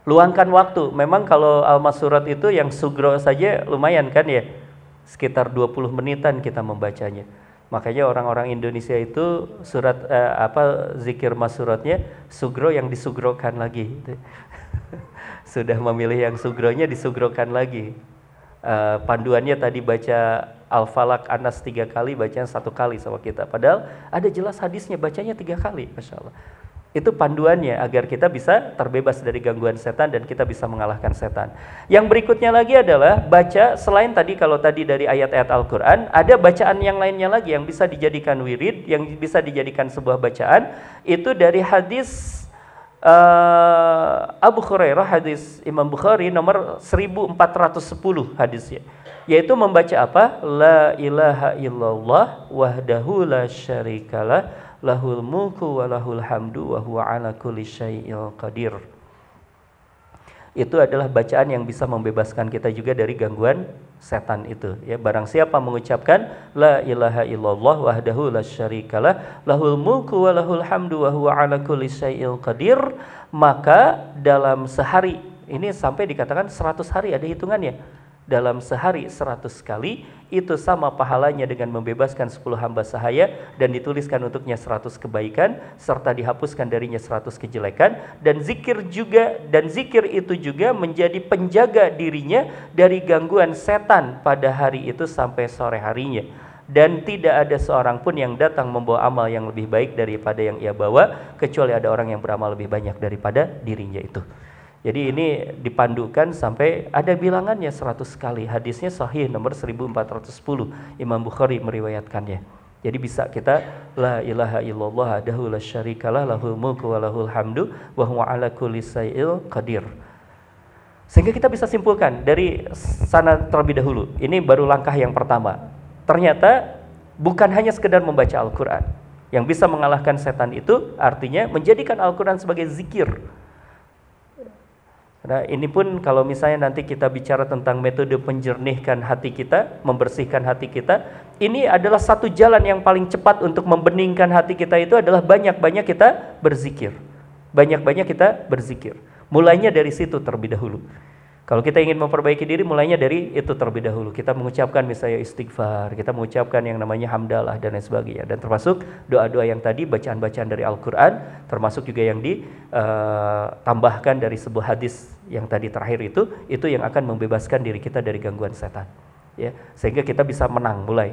Luangkan waktu. Memang kalau al-masurat itu yang sugro saja lumayan kan ya. Sekitar 20 menitan kita membacanya Makanya orang-orang Indonesia itu surat eh, apa zikir masuratnya sugro yang disugrokan lagi. Sudah memilih yang sugronya disugrokan lagi. Uh, panduannya tadi baca Al-Falak Anas tiga kali, bacanya satu kali sama kita. Padahal ada jelas hadisnya, bacanya tiga kali, Masya Allah. Itu panduannya agar kita bisa terbebas dari gangguan setan dan kita bisa mengalahkan setan. Yang berikutnya lagi adalah baca selain tadi kalau tadi dari ayat-ayat Al-Qur'an, ada bacaan yang lainnya lagi yang bisa dijadikan wirid, yang bisa dijadikan sebuah bacaan itu dari hadis uh, Abu Hurairah hadis Imam Bukhari nomor 1410 hadisnya yaitu membaca apa? La ilaha illallah wahdahu la syarikalah lahul mulku wa lahul hamdu wa huwa ala kulli syai'il qadir. Itu adalah bacaan yang bisa membebaskan kita juga dari gangguan setan itu ya barang siapa mengucapkan la ilaha illallah wahdahu la syarikalah lahul mulku wa lahul hamdu wa huwa ala kulli syai'il qadir maka dalam sehari ini sampai dikatakan 100 hari ada hitungannya dalam sehari seratus kali itu sama pahalanya dengan membebaskan sepuluh hamba sahaya dan dituliskan untuknya seratus kebaikan serta dihapuskan darinya seratus kejelekan dan zikir juga dan zikir itu juga menjadi penjaga dirinya dari gangguan setan pada hari itu sampai sore harinya dan tidak ada seorang pun yang datang membawa amal yang lebih baik daripada yang ia bawa kecuali ada orang yang beramal lebih banyak daripada dirinya itu. Jadi ini dipandukan sampai ada bilangannya 100 kali. Hadisnya sahih nomor 1410. Imam Bukhari meriwayatkannya. Jadi bisa kita la ilaha illallah adahu la syarikalah lahul mulku wa lahul hamdu wa huwa ala kulli qadir. Sehingga kita bisa simpulkan dari sana terlebih dahulu. Ini baru langkah yang pertama. Ternyata bukan hanya sekedar membaca Al-Qur'an. Yang bisa mengalahkan setan itu artinya menjadikan Al-Qur'an sebagai zikir Nah, ini pun kalau misalnya nanti kita bicara tentang metode penjernihkan hati kita, membersihkan hati kita, ini adalah satu jalan yang paling cepat untuk membeningkan hati kita itu adalah banyak-banyak kita berzikir. Banyak-banyak kita berzikir. Mulainya dari situ terlebih dahulu. Kalau kita ingin memperbaiki diri, mulainya dari itu terlebih dahulu. Kita mengucapkan misalnya istighfar, kita mengucapkan yang namanya hamdalah dan lain sebagainya. Dan termasuk doa-doa yang tadi, bacaan-bacaan dari Al-Quran, termasuk juga yang ditambahkan eh, dari sebuah hadis yang tadi terakhir itu, itu yang akan membebaskan diri kita dari gangguan setan. Ya, sehingga kita bisa menang mulai.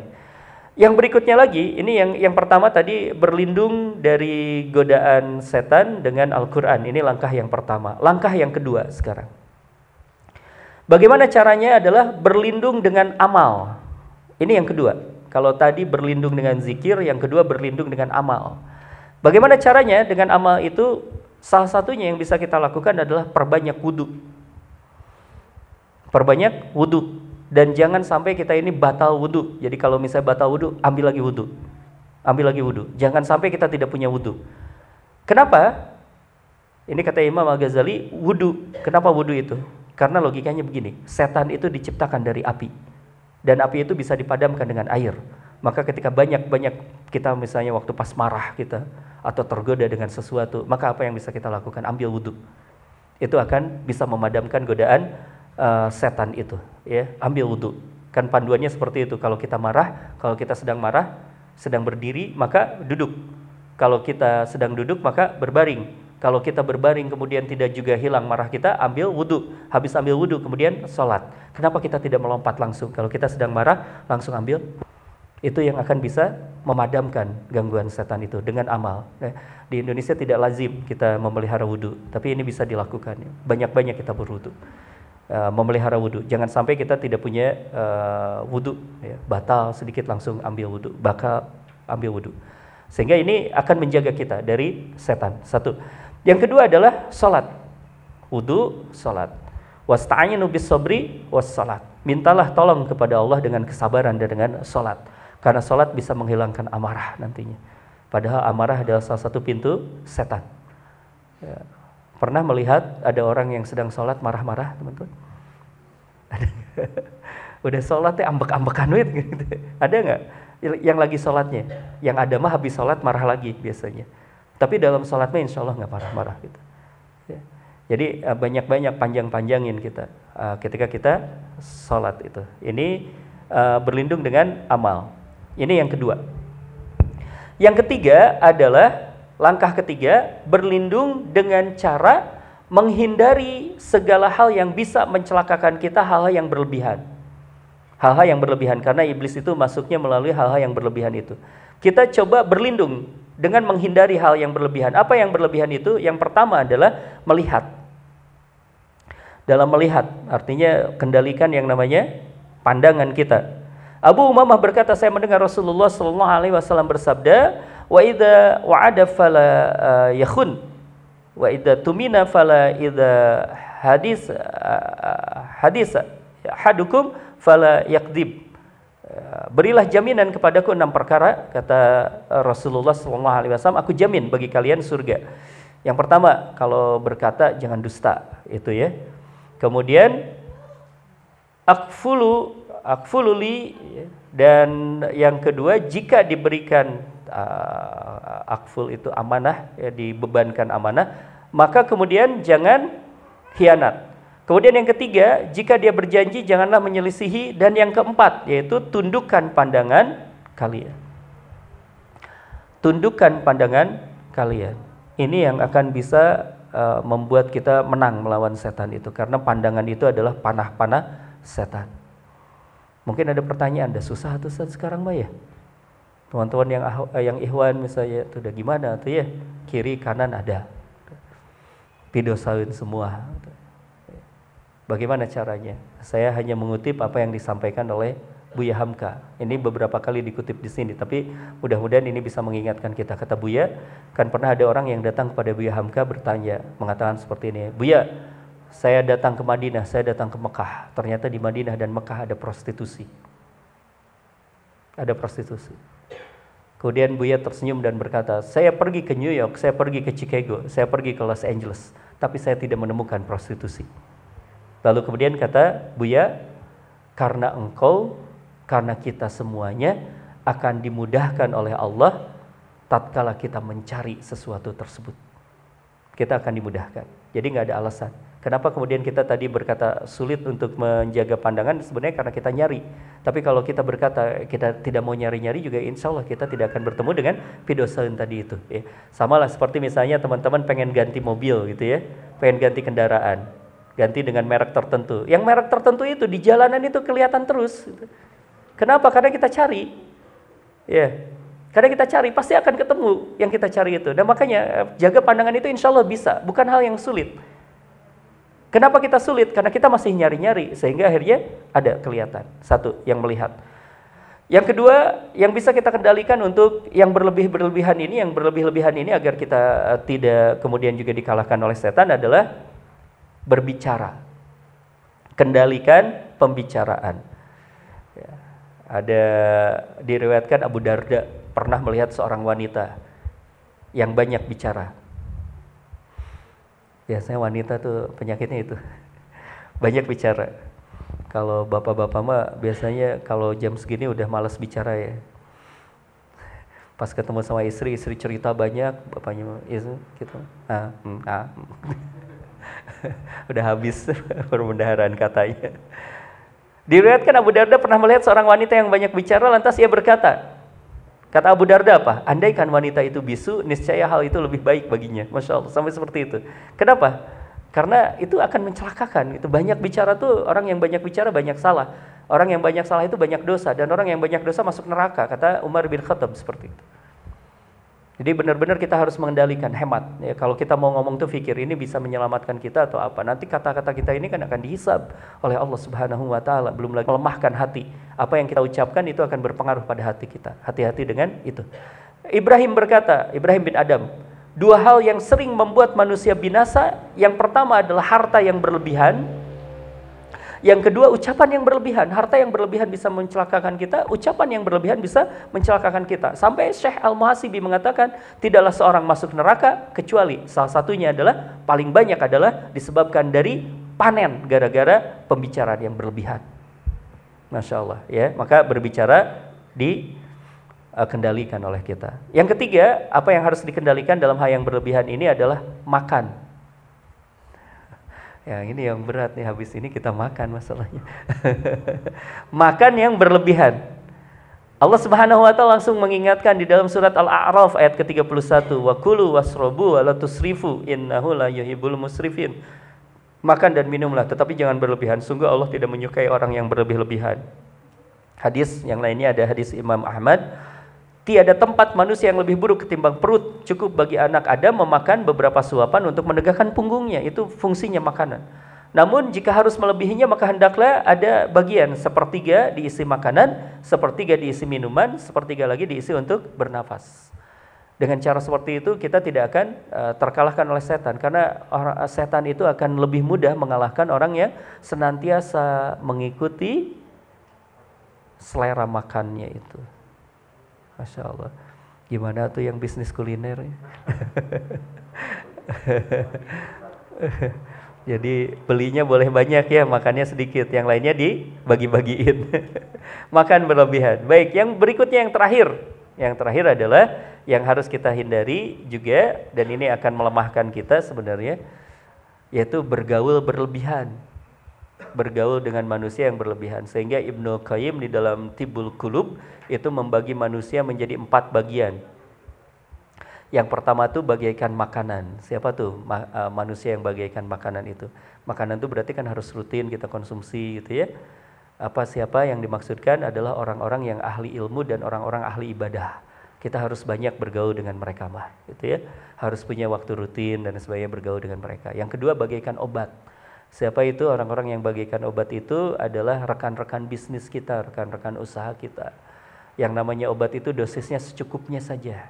Yang berikutnya lagi, ini yang yang pertama tadi berlindung dari godaan setan dengan Al-Qur'an. Ini langkah yang pertama. Langkah yang kedua sekarang. Bagaimana caranya adalah berlindung dengan amal. Ini yang kedua. Kalau tadi berlindung dengan zikir, yang kedua berlindung dengan amal. Bagaimana caranya dengan amal itu? Salah satunya yang bisa kita lakukan adalah perbanyak wudhu. Perbanyak wudhu dan jangan sampai kita ini batal wudhu. Jadi kalau misalnya batal wudhu, ambil lagi wudhu. Ambil lagi wudhu. Jangan sampai kita tidak punya wudhu. Kenapa? Ini kata Imam Al-Ghazali, wudhu. Kenapa wudhu itu? Karena logikanya begini, setan itu diciptakan dari api. Dan api itu bisa dipadamkan dengan air. Maka ketika banyak-banyak kita misalnya waktu pas marah kita, atau tergoda dengan sesuatu, maka apa yang bisa kita lakukan? Ambil wudhu. Itu akan bisa memadamkan godaan uh, setan itu ya ambil wudhu kan panduannya seperti itu kalau kita marah kalau kita sedang marah sedang berdiri maka duduk kalau kita sedang duduk maka berbaring kalau kita berbaring kemudian tidak juga hilang marah kita ambil wudhu habis ambil wudhu kemudian sholat kenapa kita tidak melompat langsung kalau kita sedang marah langsung ambil itu yang akan bisa memadamkan gangguan setan itu dengan amal. Ya, di Indonesia tidak lazim kita memelihara wudhu, tapi ini bisa dilakukan. Banyak-banyak kita berwudhu. Uh, memelihara wudhu. Jangan sampai kita tidak punya uh, wudhu, ya. batal sedikit langsung ambil wudhu, bakal ambil wudhu. Sehingga ini akan menjaga kita dari setan. Satu. Yang kedua adalah sholat. Wudhu, sholat. Wasta'inu bis sobri was sholat. Mintalah tolong kepada Allah dengan kesabaran dan dengan sholat. Karena sholat bisa menghilangkan amarah nantinya. Padahal amarah adalah salah satu pintu setan. Ya Pernah melihat ada orang yang sedang sholat marah-marah, teman-teman? Udah sholat ya ambek-ambekan gitu. Ada nggak? Yang lagi sholatnya, yang ada mah habis sholat marah lagi biasanya. Tapi dalam sholatnya insya Allah nggak marah-marah gitu. Ya. Jadi eh, banyak-banyak panjang-panjangin kita uh, ketika kita sholat itu. Ini uh, berlindung dengan amal. Ini yang kedua. Yang ketiga adalah Langkah ketiga, berlindung dengan cara menghindari segala hal yang bisa mencelakakan kita, hal-hal yang berlebihan. Hal-hal yang berlebihan, karena iblis itu masuknya melalui hal-hal yang berlebihan itu. Kita coba berlindung dengan menghindari hal yang berlebihan. Apa yang berlebihan itu? Yang pertama adalah melihat. Dalam melihat, artinya kendalikan yang namanya pandangan kita. Abu Umamah berkata, saya mendengar Rasulullah Shallallahu Alaihi Wasallam bersabda, wa idza wa'ada fala uh, yakhun wa idza tumina fala idza hadis uh, hadis hadukum fala yakdib berilah jaminan kepadaku enam perkara kata Rasulullah sallallahu alaihi wasallam. Aku jamin bagi kalian surga. Yang pertama kalau berkata jangan dusta itu ya. Kemudian akfulu akfululi dan yang kedua jika diberikan uh, akful itu amanah ya dibebankan amanah maka kemudian jangan hianat kemudian yang ketiga jika dia berjanji janganlah menyelisihi. Dan yang keempat yaitu tundukkan pandangan kalian. Tundukkan pandangan kalian. Ini yang akan bisa uh, membuat kita menang melawan setan itu. Karena pandangan itu adalah panah-panah setan. Mungkin ada pertanyaan dah susah tuh sekarang mbak ya? Teman-teman yang eh, yang ihwan misalnya itu udah gimana? Tuh ya kiri kanan ada. Video sawin semua bagaimana caranya? Saya hanya mengutip apa yang disampaikan oleh Buya Hamka. Ini beberapa kali dikutip di sini tapi mudah-mudahan ini bisa mengingatkan kita. Kata Buya kan pernah ada orang yang datang kepada Buya Hamka bertanya mengatakan seperti ini Buya saya datang ke Madinah saya datang ke Mekah. Ternyata di Madinah dan Mekah ada prostitusi. Ada prostitusi. Kemudian Buya tersenyum dan berkata, saya pergi ke New York, saya pergi ke Chicago, saya pergi ke Los Angeles, tapi saya tidak menemukan prostitusi. Lalu kemudian kata Buya, karena engkau, karena kita semuanya akan dimudahkan oleh Allah tatkala kita mencari sesuatu tersebut. Kita akan dimudahkan. Jadi nggak ada alasan. Kenapa kemudian kita tadi berkata sulit untuk menjaga pandangan sebenarnya karena kita nyari. Tapi kalau kita berkata kita tidak mau nyari-nyari juga insya Allah kita tidak akan bertemu dengan pidosan tadi itu. Ya. Sama lah seperti misalnya teman-teman pengen ganti mobil gitu ya, pengen ganti kendaraan, ganti dengan merek tertentu. Yang merek tertentu itu di jalanan itu kelihatan terus. Kenapa? Karena kita cari. Ya, karena kita cari pasti akan ketemu yang kita cari itu. Dan makanya eh, jaga pandangan itu insya Allah bisa, bukan hal yang sulit. Kenapa kita sulit? Karena kita masih nyari-nyari sehingga akhirnya ada kelihatan. Satu, yang melihat. Yang kedua, yang bisa kita kendalikan untuk yang berlebih-berlebihan ini, yang berlebih-lebihan ini agar kita eh, tidak kemudian juga dikalahkan oleh setan adalah berbicara. Kendalikan pembicaraan. Ya. Ada diriwayatkan Abu Darda pernah melihat seorang wanita yang banyak bicara. Biasanya wanita tuh penyakitnya itu banyak bicara. Kalau bapak-bapak mah biasanya kalau jam segini udah males bicara ya. Pas ketemu sama istri, istri cerita banyak, bapaknya itu gitu. Ah, hmm, ah. udah habis perbendaharaan katanya. Diriwayatkan Abu Darda pernah melihat seorang wanita yang banyak bicara lantas ia berkata, Kata Abu Darda apa? Andaikan wanita itu bisu, niscaya hal itu lebih baik baginya. Masya Allah, sampai seperti itu. Kenapa? Karena itu akan mencelakakan. Itu banyak bicara tuh orang yang banyak bicara banyak salah. Orang yang banyak salah itu banyak dosa dan orang yang banyak dosa masuk neraka. Kata Umar bin Khattab seperti itu. Jadi benar-benar kita harus mengendalikan hemat. Ya, kalau kita mau ngomong tuh pikir ini bisa menyelamatkan kita atau apa. Nanti kata-kata kita ini kan akan dihisab oleh Allah Subhanahu wa taala, belum lagi melemahkan hati. Apa yang kita ucapkan itu akan berpengaruh pada hati kita. Hati-hati dengan itu. Ibrahim berkata, Ibrahim bin Adam, dua hal yang sering membuat manusia binasa, yang pertama adalah harta yang berlebihan, yang kedua, ucapan yang berlebihan. Harta yang berlebihan bisa mencelakakan kita, ucapan yang berlebihan bisa mencelakakan kita. Sampai Syekh Al-Muhasibi mengatakan, tidaklah seorang masuk neraka kecuali salah satunya adalah paling banyak adalah disebabkan dari panen gara-gara pembicaraan yang berlebihan. Masya Allah ya, maka berbicara dikendalikan oleh kita. Yang ketiga, apa yang harus dikendalikan dalam hal yang berlebihan ini adalah makan. Ya ini yang berat nih habis ini kita makan masalahnya. makan yang berlebihan. Allah Subhanahu wa taala langsung mengingatkan di dalam surat Al-A'raf ayat ke-31, "Wa kulu wasrobu wa la tusrifu innahu la yuhibbul musrifin." Makan dan minumlah tetapi jangan berlebihan. Sungguh Allah tidak menyukai orang yang berlebih-lebihan. Hadis yang lainnya ada hadis Imam Ahmad Tiada tempat manusia yang lebih buruk ketimbang perut. Cukup bagi anak Adam memakan beberapa suapan untuk menegakkan punggungnya. Itu fungsinya makanan. Namun jika harus melebihinya maka hendaklah ada bagian sepertiga diisi makanan, sepertiga diisi minuman, sepertiga lagi diisi untuk bernafas. Dengan cara seperti itu kita tidak akan uh, terkalahkan oleh setan karena orang setan itu akan lebih mudah mengalahkan orang yang senantiasa mengikuti selera makannya itu. Masya Allah. Gimana tuh yang bisnis kuliner? Jadi belinya boleh banyak ya, makannya sedikit. Yang lainnya dibagi-bagiin. Makan berlebihan. Baik, yang berikutnya yang terakhir. Yang terakhir adalah yang harus kita hindari juga dan ini akan melemahkan kita sebenarnya yaitu bergaul berlebihan bergaul dengan manusia yang berlebihan. Sehingga Ibnu Qayyim di dalam Tibul Kulub itu membagi manusia menjadi empat bagian. Yang pertama tuh bagaikan makanan. Siapa tuh Ma uh, manusia yang bagaikan makanan itu? Makanan itu berarti kan harus rutin kita konsumsi gitu ya. Apa siapa yang dimaksudkan adalah orang-orang yang ahli ilmu dan orang-orang ahli ibadah. Kita harus banyak bergaul dengan mereka mah, gitu ya. Harus punya waktu rutin dan sebagainya bergaul dengan mereka. Yang kedua bagaikan obat Siapa itu orang-orang yang bagikan obat itu adalah rekan-rekan bisnis kita, rekan-rekan usaha kita. Yang namanya obat itu dosisnya secukupnya saja.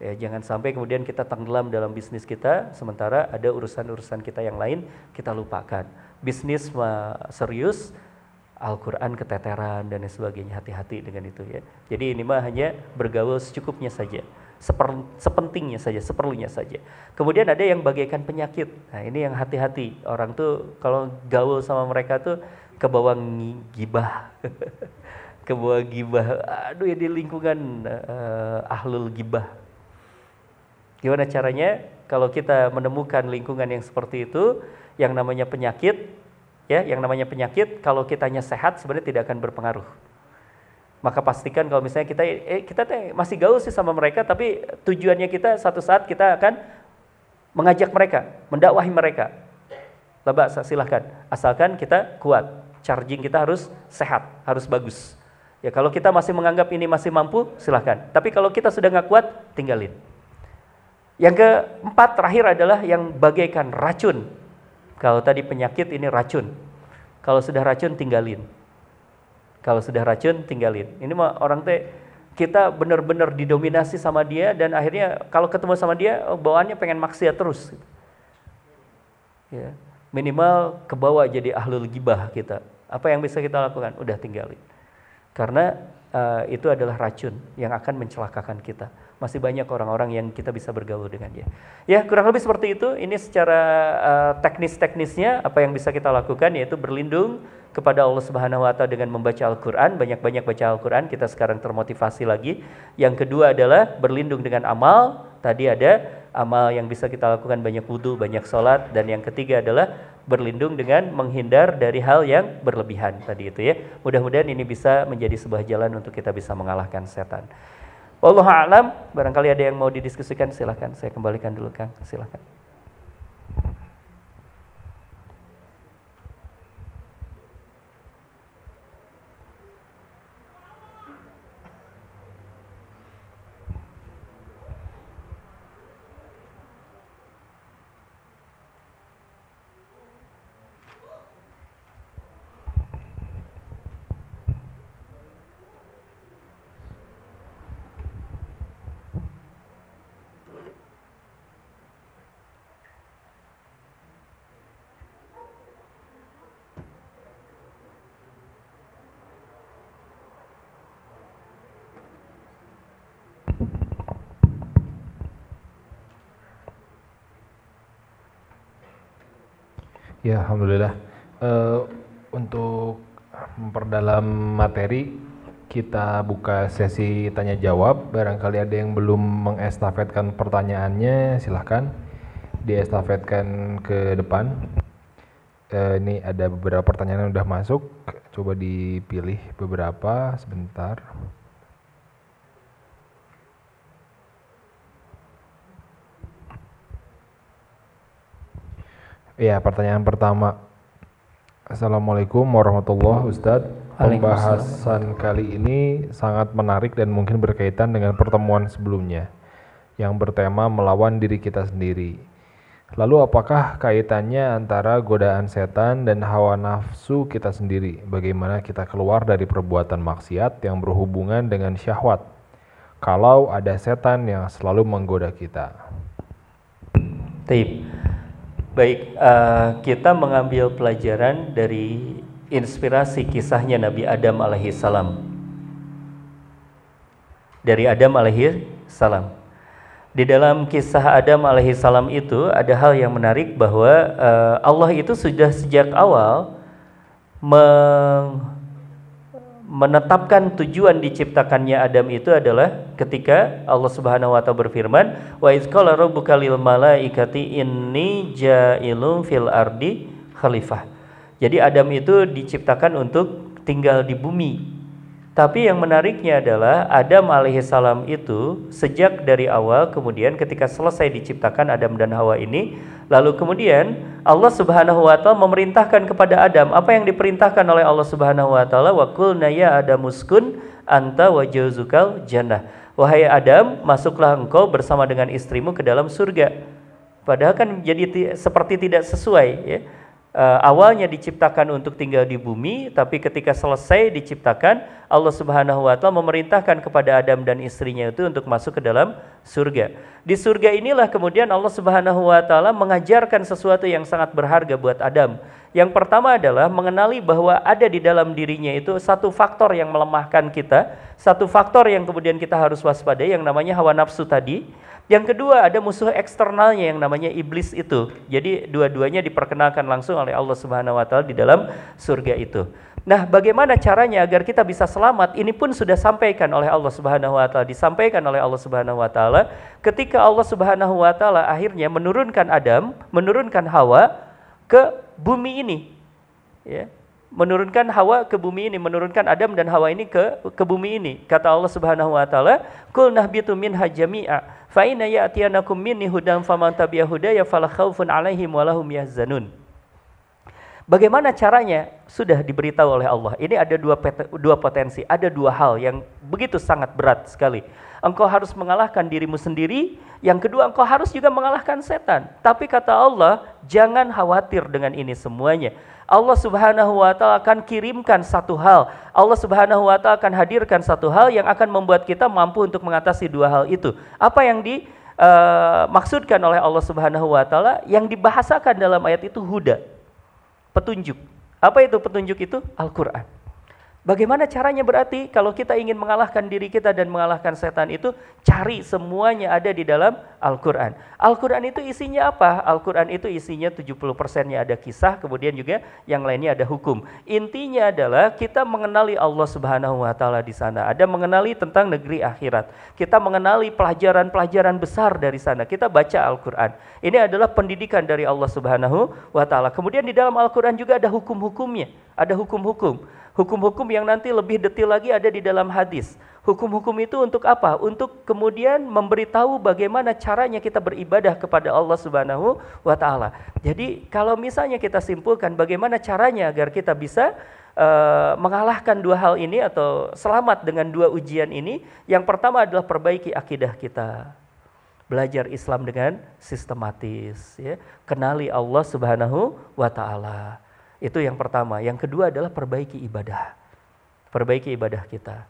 Ya, jangan sampai kemudian kita tenggelam dalam bisnis kita, sementara ada urusan-urusan kita yang lain kita lupakan. Bisnis serius, Al-Quran keteteran dan sebagainya. Hati-hati dengan itu ya. Jadi ini mah hanya bergaul secukupnya saja seper, sepentingnya saja, seperlunya saja. Kemudian ada yang bagaikan penyakit. Nah, ini yang hati-hati. Orang tuh kalau gaul sama mereka tuh ke bawah gibah. ke bawah gibah. Aduh ya di lingkungan uh, ahlul gibah. Gimana caranya? Kalau kita menemukan lingkungan yang seperti itu, yang namanya penyakit, ya, yang namanya penyakit, kalau kitanya sehat sebenarnya tidak akan berpengaruh maka pastikan kalau misalnya kita eh, kita teh masih gaul sih sama mereka tapi tujuannya kita satu saat kita akan mengajak mereka, mendakwahi mereka. Laba silahkan, asalkan kita kuat, charging kita harus sehat, harus bagus. Ya kalau kita masih menganggap ini masih mampu, silahkan. Tapi kalau kita sudah nggak kuat, tinggalin. Yang keempat terakhir adalah yang bagaikan racun. Kalau tadi penyakit ini racun. Kalau sudah racun tinggalin. Kalau sudah racun tinggalin. Ini mah orang teh kita benar-benar didominasi sama dia dan akhirnya kalau ketemu sama dia oh, bawaannya pengen maksiat terus. Ya. Minimal ke bawah jadi ahlul gibah kita. Apa yang bisa kita lakukan? Udah tinggalin. Karena uh, itu adalah racun yang akan mencelakakan kita masih banyak orang-orang yang kita bisa bergaul dengan dia. Ya, kurang lebih seperti itu. Ini secara uh, teknis-teknisnya apa yang bisa kita lakukan yaitu berlindung kepada Allah Subhanahu wa taala dengan membaca Al-Qur'an, banyak-banyak baca Al-Qur'an, kita sekarang termotivasi lagi. Yang kedua adalah berlindung dengan amal. Tadi ada amal yang bisa kita lakukan banyak wudhu, banyak sholat, dan yang ketiga adalah berlindung dengan menghindar dari hal yang berlebihan tadi itu ya. Mudah-mudahan ini bisa menjadi sebuah jalan untuk kita bisa mengalahkan setan. Allah alam, barangkali ada yang mau didiskusikan silahkan. Saya kembalikan dulu Kang, silahkan. Ya, alhamdulillah. Uh, untuk memperdalam materi, kita buka sesi tanya jawab. Barangkali ada yang belum mengestafetkan pertanyaannya, silahkan diestafetkan ke depan. Uh, ini ada beberapa pertanyaan yang sudah masuk. Coba dipilih beberapa sebentar. Iya, pertanyaan pertama. Assalamualaikum warahmatullahi Ustadz. Pembahasan kali ini sangat menarik dan mungkin berkaitan dengan pertemuan sebelumnya yang bertema melawan diri kita sendiri. Lalu apakah kaitannya antara godaan setan dan hawa nafsu kita sendiri? Bagaimana kita keluar dari perbuatan maksiat yang berhubungan dengan syahwat? Kalau ada setan yang selalu menggoda kita. Taib. Baik, uh, kita mengambil pelajaran dari inspirasi kisahnya Nabi Adam alaihi salam. Dari Adam alaihi salam. Di dalam kisah Adam alaihi salam itu ada hal yang menarik bahwa uh, Allah itu sudah sejak awal menetapkan tujuan diciptakannya Adam itu adalah ketika Allah Subhanahu wa taala berfirman, "Wa iz qala rabbuka lil malaikati inni ja'ilun fil ardi khalifah." Jadi Adam itu diciptakan untuk tinggal di bumi. Tapi yang menariknya adalah Adam alaihissalam itu sejak dari awal kemudian ketika selesai diciptakan Adam dan Hawa ini lalu kemudian Allah Subhanahu wa taala memerintahkan kepada Adam apa yang diperintahkan oleh Allah Subhanahu wa taala wa qulna ya adamuskun anta wa jannah. Wahai Adam, masuklah engkau bersama dengan istrimu ke dalam surga. Padahal kan jadi seperti tidak sesuai ya uh, awalnya diciptakan untuk tinggal di bumi, tapi ketika selesai diciptakan, Allah Subhanahu wa taala memerintahkan kepada Adam dan istrinya itu untuk masuk ke dalam surga. Di surga inilah kemudian Allah Subhanahu wa taala mengajarkan sesuatu yang sangat berharga buat Adam. Yang pertama adalah mengenali bahwa ada di dalam dirinya itu satu faktor yang melemahkan kita, satu faktor yang kemudian kita harus waspadai yang namanya hawa nafsu tadi yang kedua ada musuh eksternalnya yang namanya iblis itu. Jadi dua-duanya diperkenalkan langsung oleh Allah Subhanahu wa taala di dalam surga itu. Nah, bagaimana caranya agar kita bisa selamat? Ini pun sudah sampaikan oleh Allah Subhanahu wa taala, disampaikan oleh Allah Subhanahu wa taala ketika Allah Subhanahu wa taala akhirnya menurunkan Adam, menurunkan Hawa ke bumi ini. Ya menurunkan Hawa ke bumi ini, menurunkan Adam dan Hawa ini ke ke bumi ini. Kata Allah Subhanahu wa taala, "Qul nahbitu minha jami'a, fa inna ya'tiyanakum minni hudan faman tabi'a hudaya fala khaufun 'alaihim wa lahum yahzanun." Bagaimana caranya? Sudah diberitahu oleh Allah. Ini ada dua, dua potensi, ada dua hal yang begitu sangat berat sekali. Engkau harus mengalahkan dirimu sendiri, yang kedua engkau harus juga mengalahkan setan. Tapi kata Allah, jangan khawatir dengan ini semuanya. Allah Subhanahu wa taala akan kirimkan satu hal. Allah Subhanahu wa taala akan hadirkan satu hal yang akan membuat kita mampu untuk mengatasi dua hal itu. Apa yang dimaksudkan uh, oleh Allah Subhanahu wa taala yang dibahasakan dalam ayat itu huda petunjuk. Apa itu petunjuk itu? Al-Quran. Bagaimana caranya berarti kalau kita ingin mengalahkan diri kita dan mengalahkan setan itu cari semuanya ada di dalam Al-Qur'an. Al-Qur'an itu isinya apa? Al-Qur'an itu isinya 70%-nya ada kisah, kemudian juga yang lainnya ada hukum. Intinya adalah kita mengenali Allah Subhanahu wa taala di sana. Ada mengenali tentang negeri akhirat. Kita mengenali pelajaran-pelajaran besar dari sana. Kita baca Al-Qur'an. Ini adalah pendidikan dari Allah Subhanahu wa taala. Kemudian di dalam Al-Qur'an juga ada hukum-hukumnya, ada hukum-hukum. Hukum-hukum yang nanti lebih detail lagi ada di dalam hadis. Hukum-hukum itu untuk apa? Untuk kemudian memberitahu bagaimana caranya kita beribadah kepada Allah Subhanahu wa taala. Jadi kalau misalnya kita simpulkan bagaimana caranya agar kita bisa uh, mengalahkan dua hal ini atau selamat dengan dua ujian ini, yang pertama adalah perbaiki akidah kita. Belajar Islam dengan sistematis ya. Kenali Allah Subhanahu wa taala itu yang pertama. Yang kedua adalah perbaiki ibadah. Perbaiki ibadah kita.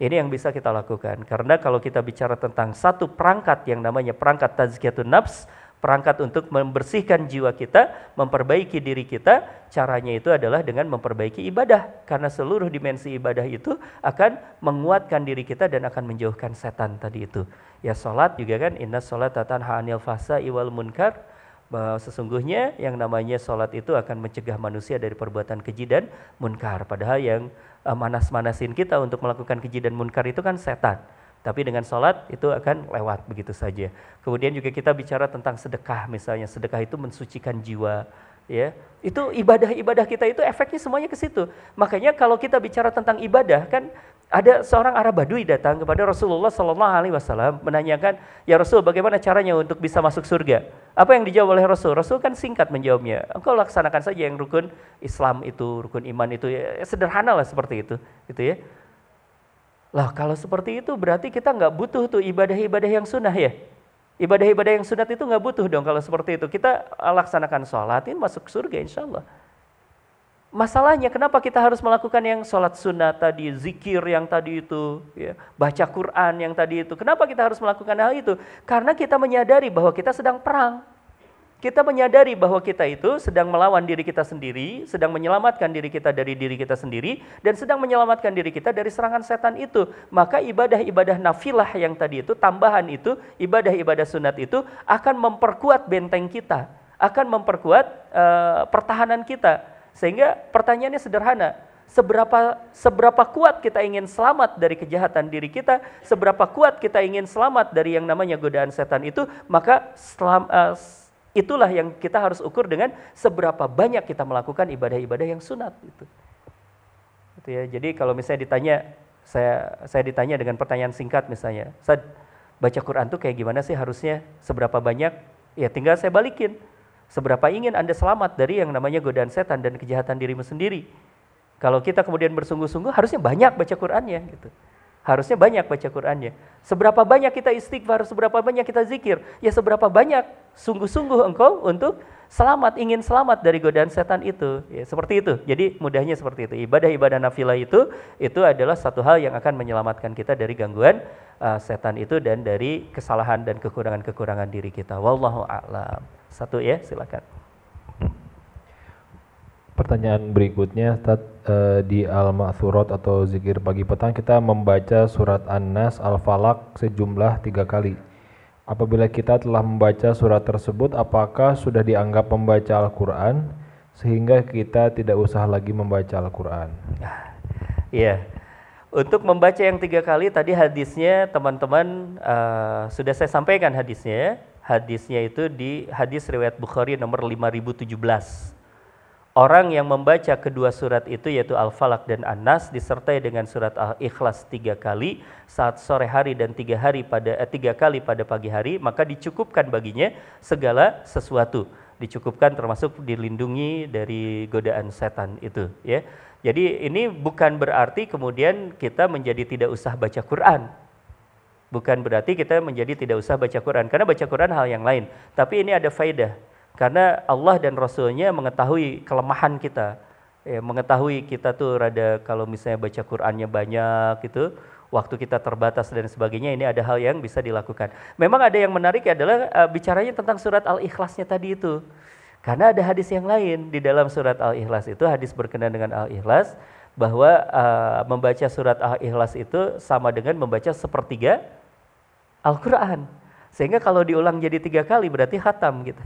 Ini yang bisa kita lakukan. Karena kalau kita bicara tentang satu perangkat yang namanya perangkat tazkiyatun nafs, perangkat untuk membersihkan jiwa kita, memperbaiki diri kita, caranya itu adalah dengan memperbaiki ibadah. Karena seluruh dimensi ibadah itu akan menguatkan diri kita dan akan menjauhkan setan tadi itu. Ya sholat juga kan, inna sholat tatan ha'anil fasa iwal munkar, bahwa sesungguhnya yang namanya sholat itu akan mencegah manusia dari perbuatan keji dan munkar. Padahal yang uh, manas-manasin kita untuk melakukan keji dan munkar itu kan setan. Tapi dengan sholat itu akan lewat begitu saja. Kemudian juga kita bicara tentang sedekah misalnya. Sedekah itu mensucikan jiwa. ya Itu ibadah-ibadah kita itu efeknya semuanya ke situ. Makanya kalau kita bicara tentang ibadah kan ada seorang Arab Badui datang kepada Rasulullah Sallallahu Alaihi Wasallam menanyakan, ya Rasul, bagaimana caranya untuk bisa masuk surga? Apa yang dijawab oleh Rasul? Rasul kan singkat menjawabnya. Engkau laksanakan saja yang rukun Islam itu, rukun iman itu, ya, sederhana lah seperti itu, gitu ya. Lah kalau seperti itu berarti kita nggak butuh tuh ibadah-ibadah yang sunnah ya. Ibadah-ibadah yang sunat itu nggak butuh dong kalau seperti itu. Kita laksanakan sholat, ini masuk surga insya Allah. Masalahnya kenapa kita harus melakukan yang sholat sunat tadi, zikir yang tadi itu, ya, baca Quran yang tadi itu. Kenapa kita harus melakukan hal itu? Karena kita menyadari bahwa kita sedang perang. Kita menyadari bahwa kita itu sedang melawan diri kita sendiri, sedang menyelamatkan diri kita dari diri kita sendiri, dan sedang menyelamatkan diri kita dari serangan setan itu. Maka ibadah-ibadah nafilah yang tadi itu, tambahan itu, ibadah-ibadah sunat itu akan memperkuat benteng kita, akan memperkuat uh, pertahanan kita sehingga pertanyaannya sederhana, seberapa seberapa kuat kita ingin selamat dari kejahatan diri kita, seberapa kuat kita ingin selamat dari yang namanya godaan setan itu, maka selam, uh, itulah yang kita harus ukur dengan seberapa banyak kita melakukan ibadah-ibadah yang sunat itu. Gitu ya. Jadi kalau misalnya ditanya saya saya ditanya dengan pertanyaan singkat misalnya, saya baca Quran tuh kayak gimana sih harusnya seberapa banyak? Ya tinggal saya balikin Seberapa ingin Anda selamat dari yang namanya godaan setan dan kejahatan dirimu sendiri. Kalau kita kemudian bersungguh-sungguh harusnya banyak baca Qur'annya gitu. Harusnya banyak baca Qur'annya. Seberapa banyak kita istighfar, seberapa banyak kita zikir, ya seberapa banyak sungguh-sungguh engkau untuk selamat, ingin selamat dari godaan setan itu. Ya, seperti itu. Jadi mudahnya seperti itu. Ibadah-ibadah nafilah itu, itu adalah satu hal yang akan menyelamatkan kita dari gangguan uh, setan itu dan dari kesalahan dan kekurangan-kekurangan diri kita. Wallahu a'lam. Satu ya, silakan. Pertanyaan berikutnya, Tad, uh, di Al-Ma'thurat atau zikir pagi petang kita membaca surat An-Nas Al-Falak sejumlah tiga kali. Apabila kita telah membaca surat tersebut, apakah sudah dianggap membaca Al-Quran sehingga kita tidak usah lagi membaca Al-Quran? Iya, untuk membaca yang tiga kali tadi hadisnya teman-teman uh, sudah saya sampaikan hadisnya hadisnya itu di hadis riwayat Bukhari nomor 5017. Orang yang membaca kedua surat itu yaitu Al-Falaq dan An-Nas disertai dengan surat Al-Ikhlas tiga kali saat sore hari dan tiga hari pada eh, tiga kali pada pagi hari maka dicukupkan baginya segala sesuatu dicukupkan termasuk dilindungi dari godaan setan itu ya. Jadi ini bukan berarti kemudian kita menjadi tidak usah baca Quran. Bukan berarti kita menjadi tidak usah baca Quran karena baca Quran hal yang lain. Tapi ini ada faidah karena Allah dan Rasulnya mengetahui kelemahan kita. Ya, mengetahui kita tuh rada kalau misalnya baca Qurannya banyak gitu, waktu kita terbatas dan sebagainya ini ada hal yang bisa dilakukan. Memang ada yang menarik adalah uh, bicaranya tentang surat Al-Ikhlasnya tadi itu. Karena ada hadis yang lain di dalam surat Al-Ikhlas itu hadis berkenaan dengan Al-Ikhlas bahwa uh, membaca surat Al-Ikhlas itu sama dengan membaca sepertiga Al-Qur'an. Sehingga kalau diulang jadi tiga kali berarti hatam gitu.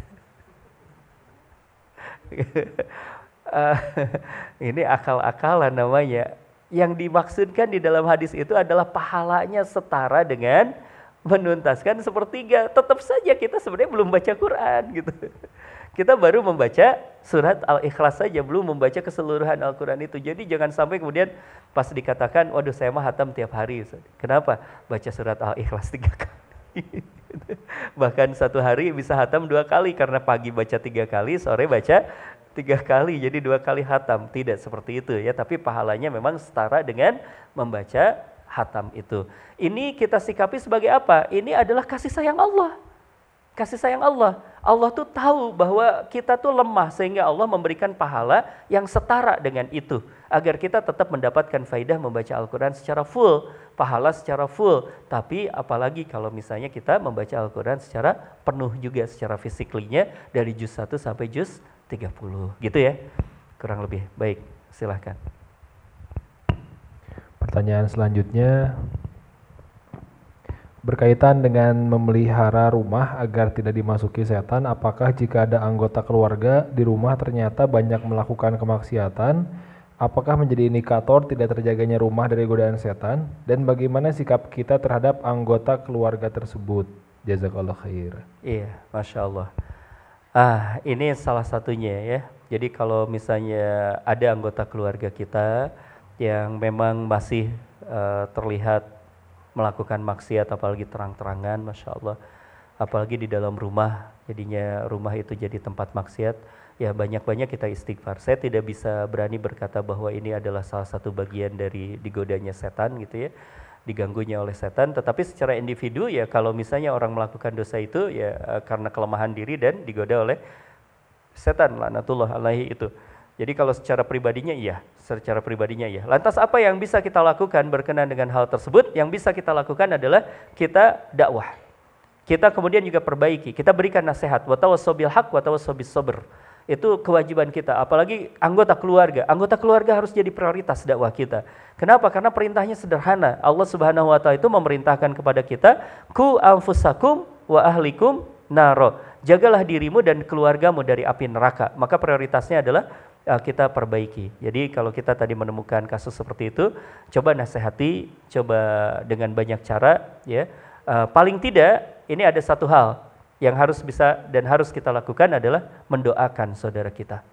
uh, ini akal-akalan namanya. Yang dimaksudkan di dalam hadis itu adalah pahalanya setara dengan menuntaskan sepertiga. Tetap saja kita sebenarnya belum baca Quran gitu. Kita baru membaca surat Al-Ikhlas saja, belum membaca keseluruhan Al-Quran itu. Jadi jangan sampai kemudian pas dikatakan, waduh saya mah hatam tiap hari. Kenapa? Baca surat Al-Ikhlas tiga kali. Bahkan satu hari bisa hatam dua kali karena pagi baca tiga kali, sore baca tiga kali, jadi dua kali hatam. Tidak seperti itu ya, tapi pahalanya memang setara dengan membaca hatam itu. Ini kita sikapi sebagai apa? Ini adalah kasih sayang Allah. Kasih sayang Allah. Allah tuh tahu bahwa kita tuh lemah sehingga Allah memberikan pahala yang setara dengan itu agar kita tetap mendapatkan faidah membaca Al-Qur'an secara full, pahala secara full. Tapi apalagi kalau misalnya kita membaca Al-Qur'an secara penuh juga secara fisiklinya dari juz 1 sampai juz 30. Gitu ya. Kurang lebih. Baik, silahkan. Pertanyaan selanjutnya Berkaitan dengan memelihara rumah agar tidak dimasuki setan, apakah jika ada anggota keluarga di rumah ternyata banyak melakukan kemaksiatan, apakah menjadi indikator tidak terjaganya rumah dari godaan setan? Dan bagaimana sikap kita terhadap anggota keluarga tersebut? Jazakallah khair. Iya, Masya Allah. Ah, ini salah satunya ya. Jadi kalau misalnya ada anggota keluarga kita yang memang masih uh, terlihat melakukan maksiat apalagi terang-terangan Masya Allah. Apalagi di dalam rumah jadinya rumah itu jadi tempat maksiat. Ya banyak-banyak kita istighfar. Saya tidak bisa berani berkata bahwa ini adalah salah satu bagian dari digodanya setan gitu ya diganggunya oleh setan. Tetapi secara individu ya kalau misalnya orang melakukan dosa itu ya eh, karena kelemahan diri dan digoda oleh setan laknatullah alaihi itu. Jadi kalau secara pribadinya iya, secara pribadinya iya. Lantas apa yang bisa kita lakukan berkenaan dengan hal tersebut? Yang bisa kita lakukan adalah kita dakwah. Kita kemudian juga perbaiki, kita berikan nasihat. Wa tawassabil haq wa. Itu kewajiban kita, apalagi anggota keluarga. Anggota keluarga harus jadi prioritas dakwah kita. Kenapa? Karena perintahnya sederhana. Allah Subhanahu wa taala itu memerintahkan kepada kita, "Ku anfusakum wa ahlikum naro." Jagalah dirimu dan keluargamu dari api neraka. Maka prioritasnya adalah uh, kita perbaiki. Jadi kalau kita tadi menemukan kasus seperti itu, coba nasihati, coba dengan banyak cara, ya. Uh, paling tidak ini ada satu hal yang harus bisa dan harus kita lakukan adalah mendoakan saudara kita.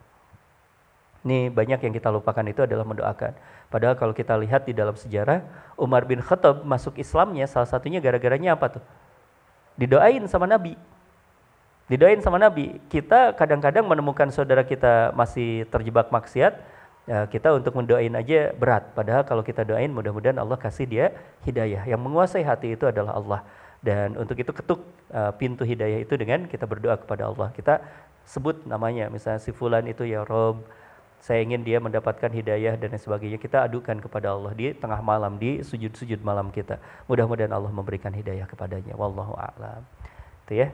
Ini banyak yang kita lupakan itu adalah mendoakan. Padahal kalau kita lihat di dalam sejarah, Umar bin Khattab masuk Islamnya salah satunya gara-garanya apa tuh? Didoain sama Nabi didoain sama Nabi. Kita kadang-kadang menemukan saudara kita masih terjebak maksiat, ya kita untuk mendoain aja berat. Padahal kalau kita doain mudah-mudahan Allah kasih dia hidayah. Yang menguasai hati itu adalah Allah. Dan untuk itu ketuk uh, pintu hidayah itu dengan kita berdoa kepada Allah. Kita sebut namanya, misalnya si fulan itu ya Rob, saya ingin dia mendapatkan hidayah dan sebagainya. Kita adukan kepada Allah di tengah malam, di sujud-sujud malam kita. Mudah-mudahan Allah memberikan hidayah kepadanya. Wallahu a'lam. Itu ya.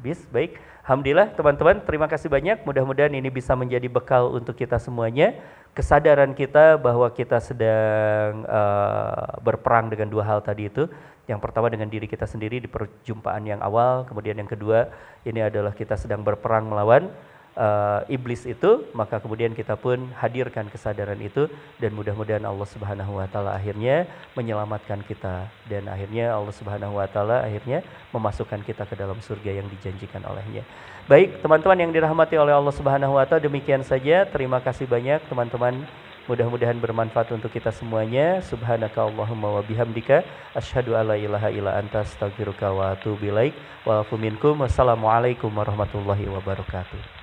Habis, baik. Alhamdulillah teman-teman, terima kasih banyak. Mudah-mudahan ini bisa menjadi bekal untuk kita semuanya. Kesadaran kita bahwa kita sedang uh, berperang dengan dua hal tadi itu. Yang pertama dengan diri kita sendiri di perjumpaan yang awal, kemudian yang kedua ini adalah kita sedang berperang melawan uh, iblis itu, maka kemudian kita pun hadirkan kesadaran itu dan mudah-mudahan Allah Subhanahu wa taala akhirnya menyelamatkan kita dan akhirnya Allah Subhanahu wa taala akhirnya memasukkan kita ke dalam surga yang dijanjikan olehnya. Baik, teman-teman yang dirahmati oleh Allah Subhanahu wa taala, demikian saja. Terima kasih banyak teman-teman Mudah-mudahan bermanfaat untuk kita semuanya. Subhanaka Allahumma wa bihamdika asyhadu alla ilaha illa anta astaghfiruka wa atubu ilaik. Wassalamualaikum warahmatullahi wabarakatuh.